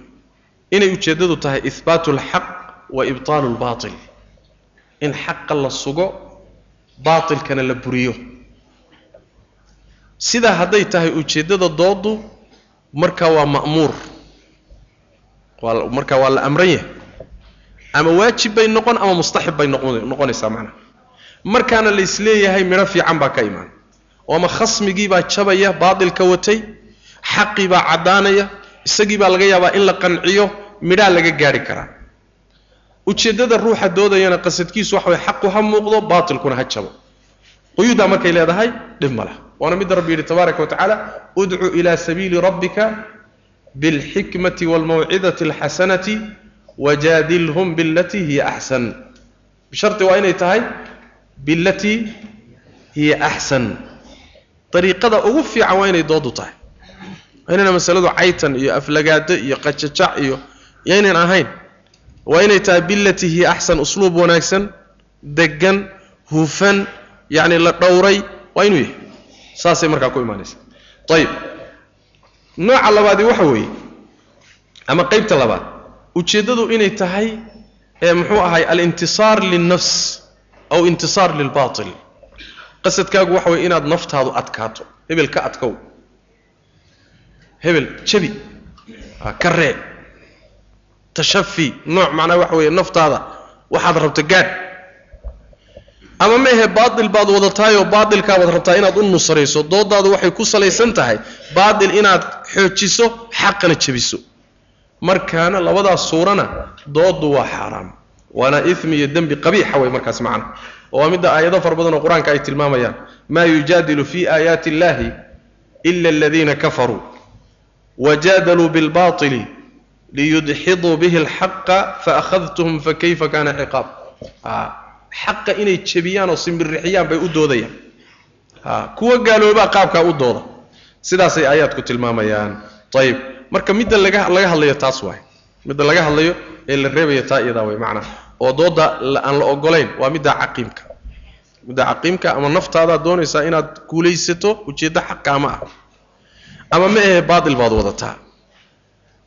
inay ujeeddadu tahay ihbaatu alxaq wa ibtaalu lbaatil in xaqa la sugo baatilkana la buriyo. Sidaa hadday tahay ujeeddada doodu marka waa ma'muur marka waa la amran yahay ama waajib bay noqon ama mustaxib bay noqonaysaa macnaha markaana la is leeyahay midho fiican baa ka imaan. Oo ama khasmigii baa jabaya baatilka watay xaqii baa caddaanaya isagii baa laga yaabaa in la qanciyo midhaa laga gaari karaa. Ujeeddada ruuxa doodayana qasadkiisu waxa way xaqu ha muuqdo baatilkuna ha jabo. Quyuuddaa markay leedahay dhib ma lah waana midda rabbi yidhi tabaaraka wa tacaala udcu ilaa sabiili rabbika bilxikmati waalmawcidati alxasanati wajaadilhum bilatii hiya axsan bisharti waa inay tahay bilatii hiya axsan dariiqada ugu fiican waa inay doodu tahay waa inayna masaladu caytan iyo aflagaado iyo qajajac iyo yaynan ahayn waa inay tahay bilatii hiya axsan usluub wanaagsan degan hufan yacni la dhowray waa inuu yahay saasay markaa ku imaanaysa ayib nooca labaadi waxa weeye ama qeybta labaad ujeeddadu inay tahay ee muxuu ahay alintisaar lilnafs aw intisaar lilbaatil. Qasadkaagu waxa weye inaad naftaadu adkaato hebel ka adkow. Hebel jabi ka ree tashafi nooc macnaa waxa weeye naftaada waxaad rabta gaadh ama ma ahe baatil baad wadataayoo baatilkaabaad rabtaa inaad u nusrayso doodaadu waxay ku salaysan tahay baatil inaad xoojiso xaqana jebiso. Markaana labadaas suurana doodu waa xaaraam. Waana imi iyo dembi qabiixa way markaas macna. Oo waa midda aayado fara badan oo qur'aanka ay tilmaamayaan. Maa yujaadilu fi aayaati illahi ila aladiina kafaruu. Wajadaluu bilbaطili liyudxiduu bihi alxaqa faakhadtuhum fakayfa kana ciqaab xaqa inay jebiyaan oo simbirixiyaan bay u doodayaan. Kuwa gaaloobaa qaabkaa u dooda. Sidaasay aayaadku tilmaamayaan. Ayib marka midda laga hadlayo taas waay. Midda laga hadlayo ee la reebaya taa iyadaa way macnaha oo dooda aan la ogolayn waa midda caqiimka. Midda caqiimka ama naftaadaad doonaysaa inaad guulaysato ujeeddo xaqaama ah ama ma ahe baatil baad wadataa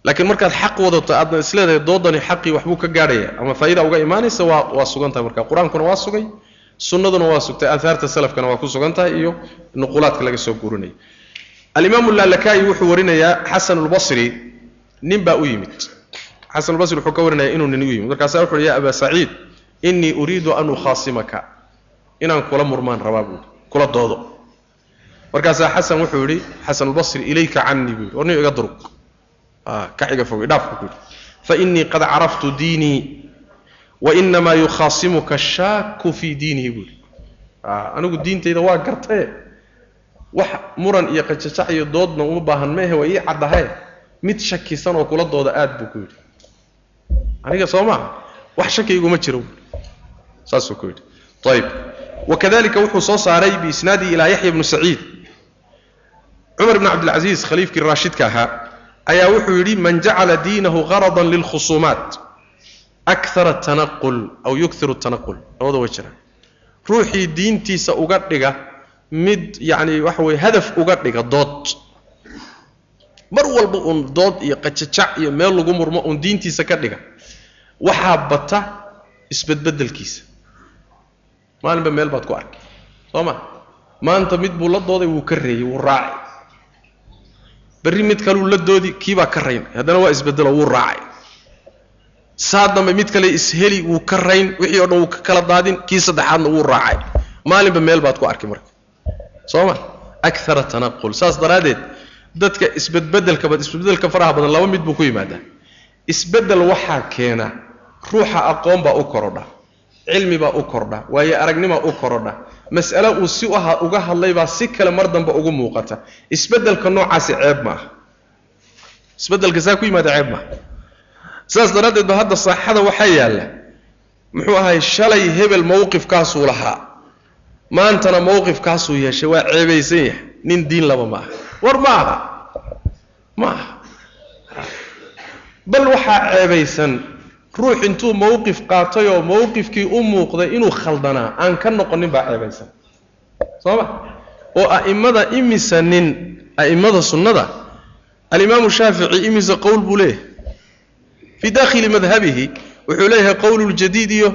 laakiin markaad xaq wadato aadna isleedahay doodani xaqii waxbuu ka gaadhaya. Ama faa'iida uga imaanaysa waa waa sugan tahay marka. Qur'aankuna waa sugay sunnaduna waa sugtay aahaarta salafkana waa ku sugan tahay iyo nuqulaadka laga soo guurinaya. Alimaamu laalakayi wuxuu warinayaa xasan lbasri nin baa u yimid. Xasan albasri wuxuu ka warinaya inuu nin u yimid. Markaasaa wuxu uhi abaa saciid innii uriidu an ukhaasimaka. Inaan kula murmaan rabaa buui kula doodo. Markaasaa xasan wuxuu yidhi xasan albasri ilayka canii buu yidhi. War nin iga durug kaxiga fogey dhaafka ku fainii qad caraftu diinii wainamaa yukhaasimuka shaaku fii diinihi buu yidhi. Anigu diintayda waa gartaye wax muran iyo qajajac iyo doodna uma baahan meehe waa ii caddahe mid shakisan oo kula dooda aad buu ku yidhi. Aniga soo maa wax shaki iguma jiro saasuu ku yidhi. Ayib wakadalika wuxuu soo saaray biisnaadihi ilaa yaxya bnu saciid. Cumar bn cabdilcasiis khaliifkii raashidka ahaa ayaa wuxuu yidhi man jacala diinahu garadan lilkhusuumaat akara tanaqul aw yukiru tanaqul. Labada way jiraan. Ruuxii diintiisa uga dhiga mid yacni waxa weye hadaf uga dhiga dood. Mar walba uun dood iyo qajajac iyo meel lagu murmo uun diintiisa ka dhiga waxaa bata isbedbedelkiisa maalinba meel baad ku arkay soo ma? Maanta mid buu la dooday wuu ka reeyey wuu raacay berri mid kaleu la doodi kiibaa ka raynay haddana waa isbedelo wuu raacay. Saa dambe mid kale isheli wuu ka rayn wixii o dhan wuu ka kala daadin kii saddexaadna wuu raacay. Maalinba meel baad ku arkay marka. Soo ma? Akara tanaqul. Saas daraaddeed dadka isbedbedelka isbedbedelka faraha badan laba mid buu ku yimaadaa. Isbedel waxaa keena ruuxa aqoon baa u korodha cilmi baa u kordha waayo aragnimaa u korodha mas'alo uu si uga hadlay baa si kale mar dambe ugu muuqata. Isbeddelka noocaasi ceeb ma aha isbeddelka saa ku yimaada ceeb maaha. Sidaas daraaddeed ba hadda saaxada waxaa yaalla. Muxuu ahay shalay hebel mowqifkaasuu lahaa. Maantana mowqifkaasuu yeeshay waa ceebaysan yahay. Nin diin laba ma aha war ma aha ma aha bal waxaa ceebaysan ruux intuu mowqif qaatay oo mowqifkii u muuqday inuu khaldanaa aan ka noqonin baa ceebaysan. Soo ma oo a'immada imisa nin a'immada sunnada alimaamu shaafici imisa qowl buu leeyahay. Fii dakhili madhabihi wuxuu leeyahay qowl iyo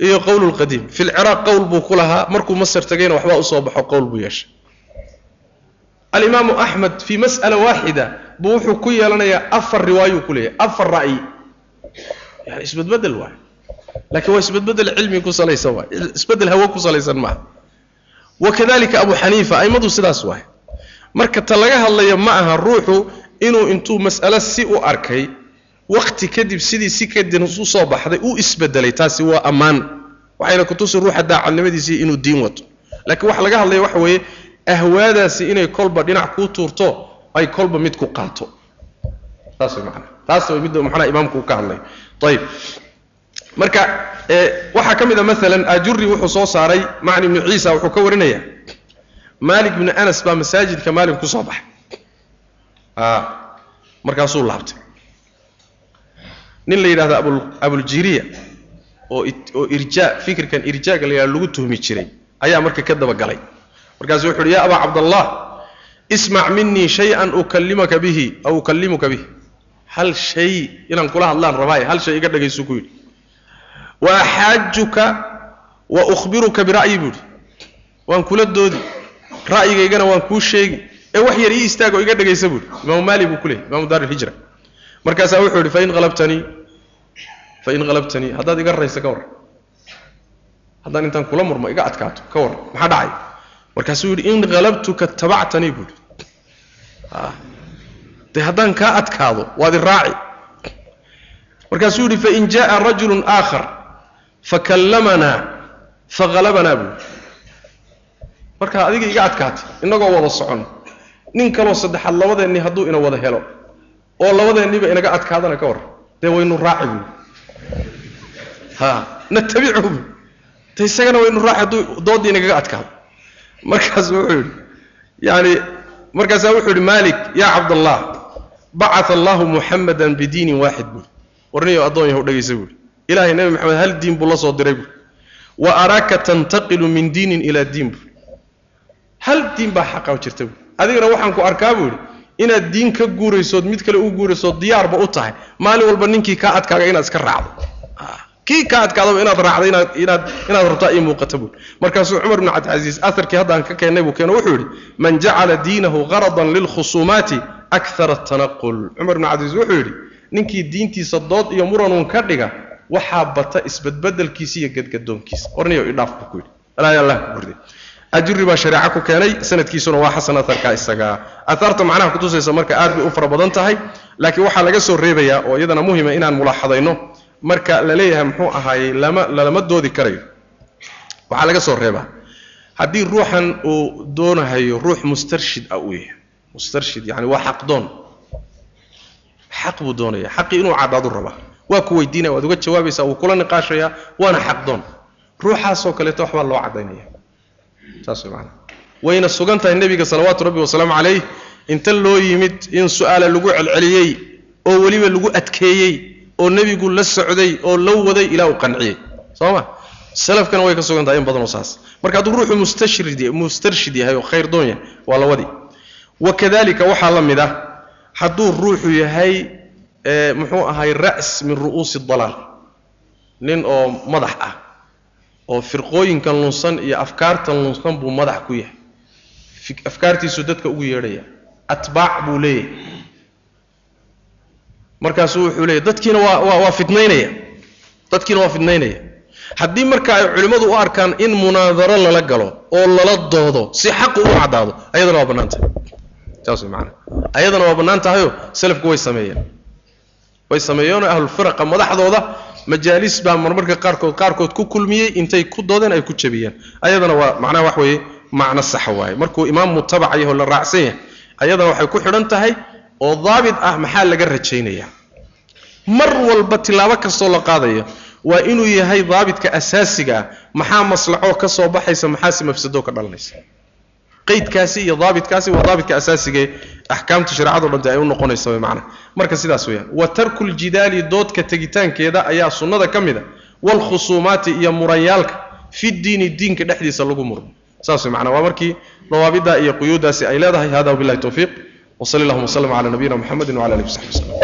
iyo qowl fi lciraaq qowl buu ku lahaa markuu masar tagayna waxbaa u soo baxo qowl buu yeeshay. Alimaamu axmed fii mas'ala waaxida buu wuxuu ku yeelanayaa afar riwaayuu ku leeyahay afar ra'yi isbedbedel waay. Laakiin waa isbedbedel cilmi ku salaysan waay. Isbedel hawo ku salaysan maaha wakadalika abu xaniifa aimadu sidaas waay. Marka ta laga hadlaya ma aha ruuxu inuu intuu mas'alo si u arkay wakti kadib sidii si kadib u soo baxday uu isbedelay taasi waa ammaan. Waxayna kutusi ruuxa daacadnimadiisii inuu diin wato. Laakiin waxa laga hadlaya waxa weeye ahwaadaasi inay kolba dhinac kuu tuurto ay kolba mid ku qaato waxaa ka mid a maalan ajuri wuxuu soo saaray macni ibnu ciisa wuxuu ka warinayaa maalik bnu anas baa masaajidka maalik ku soo baxay. Markaasuu laabtay. Nin la yidhahdo abu abuljiriya oo irjaa fikirkan irjaaga la yidhahdo lagu tuhmi jiray ayaa marka ka dabagalay markaasu wuxu uhi ya abaa cabdallah ismac minii shay-an ukallimaka bihi aw ukallimuka bihi hal shay inaan kula hadlaan rabaaye hal shay iga dhagaysu ku yidhi. Wa axaajuka wa ukhbiruka bira'yi buu yidhi. Waan kula doodi ra'yigaygana waan kuu sheegi. Ee wax yar ii istaag oo iga dhagaysa buu yidhi. Imaamu maali buu ku leeyay imaamu daar alhijra markaasaa wuxuu yidhi fain qalabtanii fain qalabtanii. Haddaad iga raysa ka warran. Haddaan intaan kula murmo iga adkaato ka warran. Maxaa dhacay? Markaasuu yidhi in qalabtuka tabactanii buu yidhi dee haddaan kaa adkaado waad i raaci. Markaasuu yidhi fain jaءa rajulu aakhar fakallamanaa fahalabanaa buu markaa adiga iga adkaatay innagoo wada socon nin kaloo saddexaad labadeenni hadduu ina wada helo oo labadeenniba inaga adkaadana ka warran dee waynu raaci buu natabichu buu de isagana waynu raaci hadduu doodii inagaga adkaado. Markaasu wuxuu yidhi yani markaasaa wuxuu yidhi malik yaa cabdallah bacaa allahu muxamadan bidiinin waaxid buui warniyo addoon yahu dhegaysa buui ilahay nebi maxamed hal diin buu la soo diray buui wa araaka tantaqilu min diinin ilaa diin buui hal diin baa xaqa jirta buui adigana waxaan ku arkaa buu yidhi inaad diin ka guuraysood mid kale u guuraysood diyaarba u tahay. Maalin walba ninkii kaa adkaaga inaad iska raacdo. Kii kaa adkaadaba inaad raacdo inaad inaad inaad rabtaa ii muuqata buui markaasuu cumar bnu cabdilcasiis aharkii haddaan ka keennay buu keeno wuxuu yidhi man jacala diinahu qaradan lilkhusuumaati akara atanaqul cumar bnu cabdilcasiis wuxuu yidhi ninkii diintiisa dood iyo muranun ka dhiga waxaa bata isbedbedelkiisa iyo gadgadoonkiisa warniyo idhaaf buu ku yidhi. Ajuri baa shareeco ku keenay sanadkiisuna waa xasan aharka isaga. Ahaarta macnaha kutusaysa marka aad bay u fara badan tahay laakiin waxaa laga soo reebayaa oo iyadana muhima inaan mulaaxadayno marka la leeyahay muxuu ahaayey lama lalama doodi karayo. Waxaa laga soo reebaa. Haddii ruuxan uu doonahayo ruux mustarshid ah uu yahay mustarshid yani waa xaqdoon xaq buu doonaya xaqii inuu caddaadu rabaa. Waa ku weydiinaya waad uga jawaabaysaa wuu kula niqaashayaa waana xaqdoon ruuxaasoo kaleeto waxbaa loo caddaynaya. Saas way maanaa wayna sugan tahay nebiga salawaatu rabbi wasalaamu calayh inta loo yimid in su'aala lagu celceliyey oo weliba lagu adkeeyey oo nebigu la socday oo la waday ilaa uu qanciyey. Soo ma? Salafkana way ka sugan tahay in badanoo saas. Marka hadduu ruuxu mustashrid mustarshid yahay oo khayr yahay waa la wadi wakadalika waxaa la mid ah hadduu ruuxu yahay muxuu ahay ra's min ru'uusi dalaal nin oo madax ah oo firqooyinkan lunsan iyo afkaartan lunsan buu madax ku yahay. Afkaartiisu dadka ugu yeedhaya atbaac buu leeyahay. Markaasuu wuxuu leeyahy dadkiina waa waa fidnaynaya dadkiina waa fidnaynaya. Haddii marka ay culimmadu u arkaan in munaadaro lala galo oo lala doodo si xaqu u caddaado ayadana waa bannaan tahay saas way macanaa ayadana waa bannaan tahayoo salafku way sameeyeen. Way sameeyeenoo ahlulfiraqa madaxdooda majaalis baa marmarka qaarkood qaarkood ku kulmiyey intay ku doodeen ay ku jabiyeen ayadana waa macnaha wax weeye macno saxa waaye. Markuu imaam mutabac yaho la raacsan yahay ayadana waxay ku xidhan tahay oo daabit ah maxaa laga rajaynayaa? Mar walba tilaabo kastoo la qaadaya waa inuu yahay daabitka asaasiga ah. Maxaa maslaxoo ka soo baxaysa maxaase mafsado ka dhalanaysa qaydkaasi iyo daabitkaasi waa daabidka asaasigee axkaamta shareecado dhante ay u noqonaysa man marka sidaas weyaan wa tarku ljidaali doodka tegitaankeeda ayaa sunnada ka mid a waalkhusuumaati iyo muranyaalka fi diini diinka dhexdiisa lagu muro. Saas wey maana waa markii dawaabidaa iyo quyuudaasi ay leedahay. Hada wabilahi towfiiq wasali allahuma wslam cala nabiyina mxamedi wala alih w saxbi wslm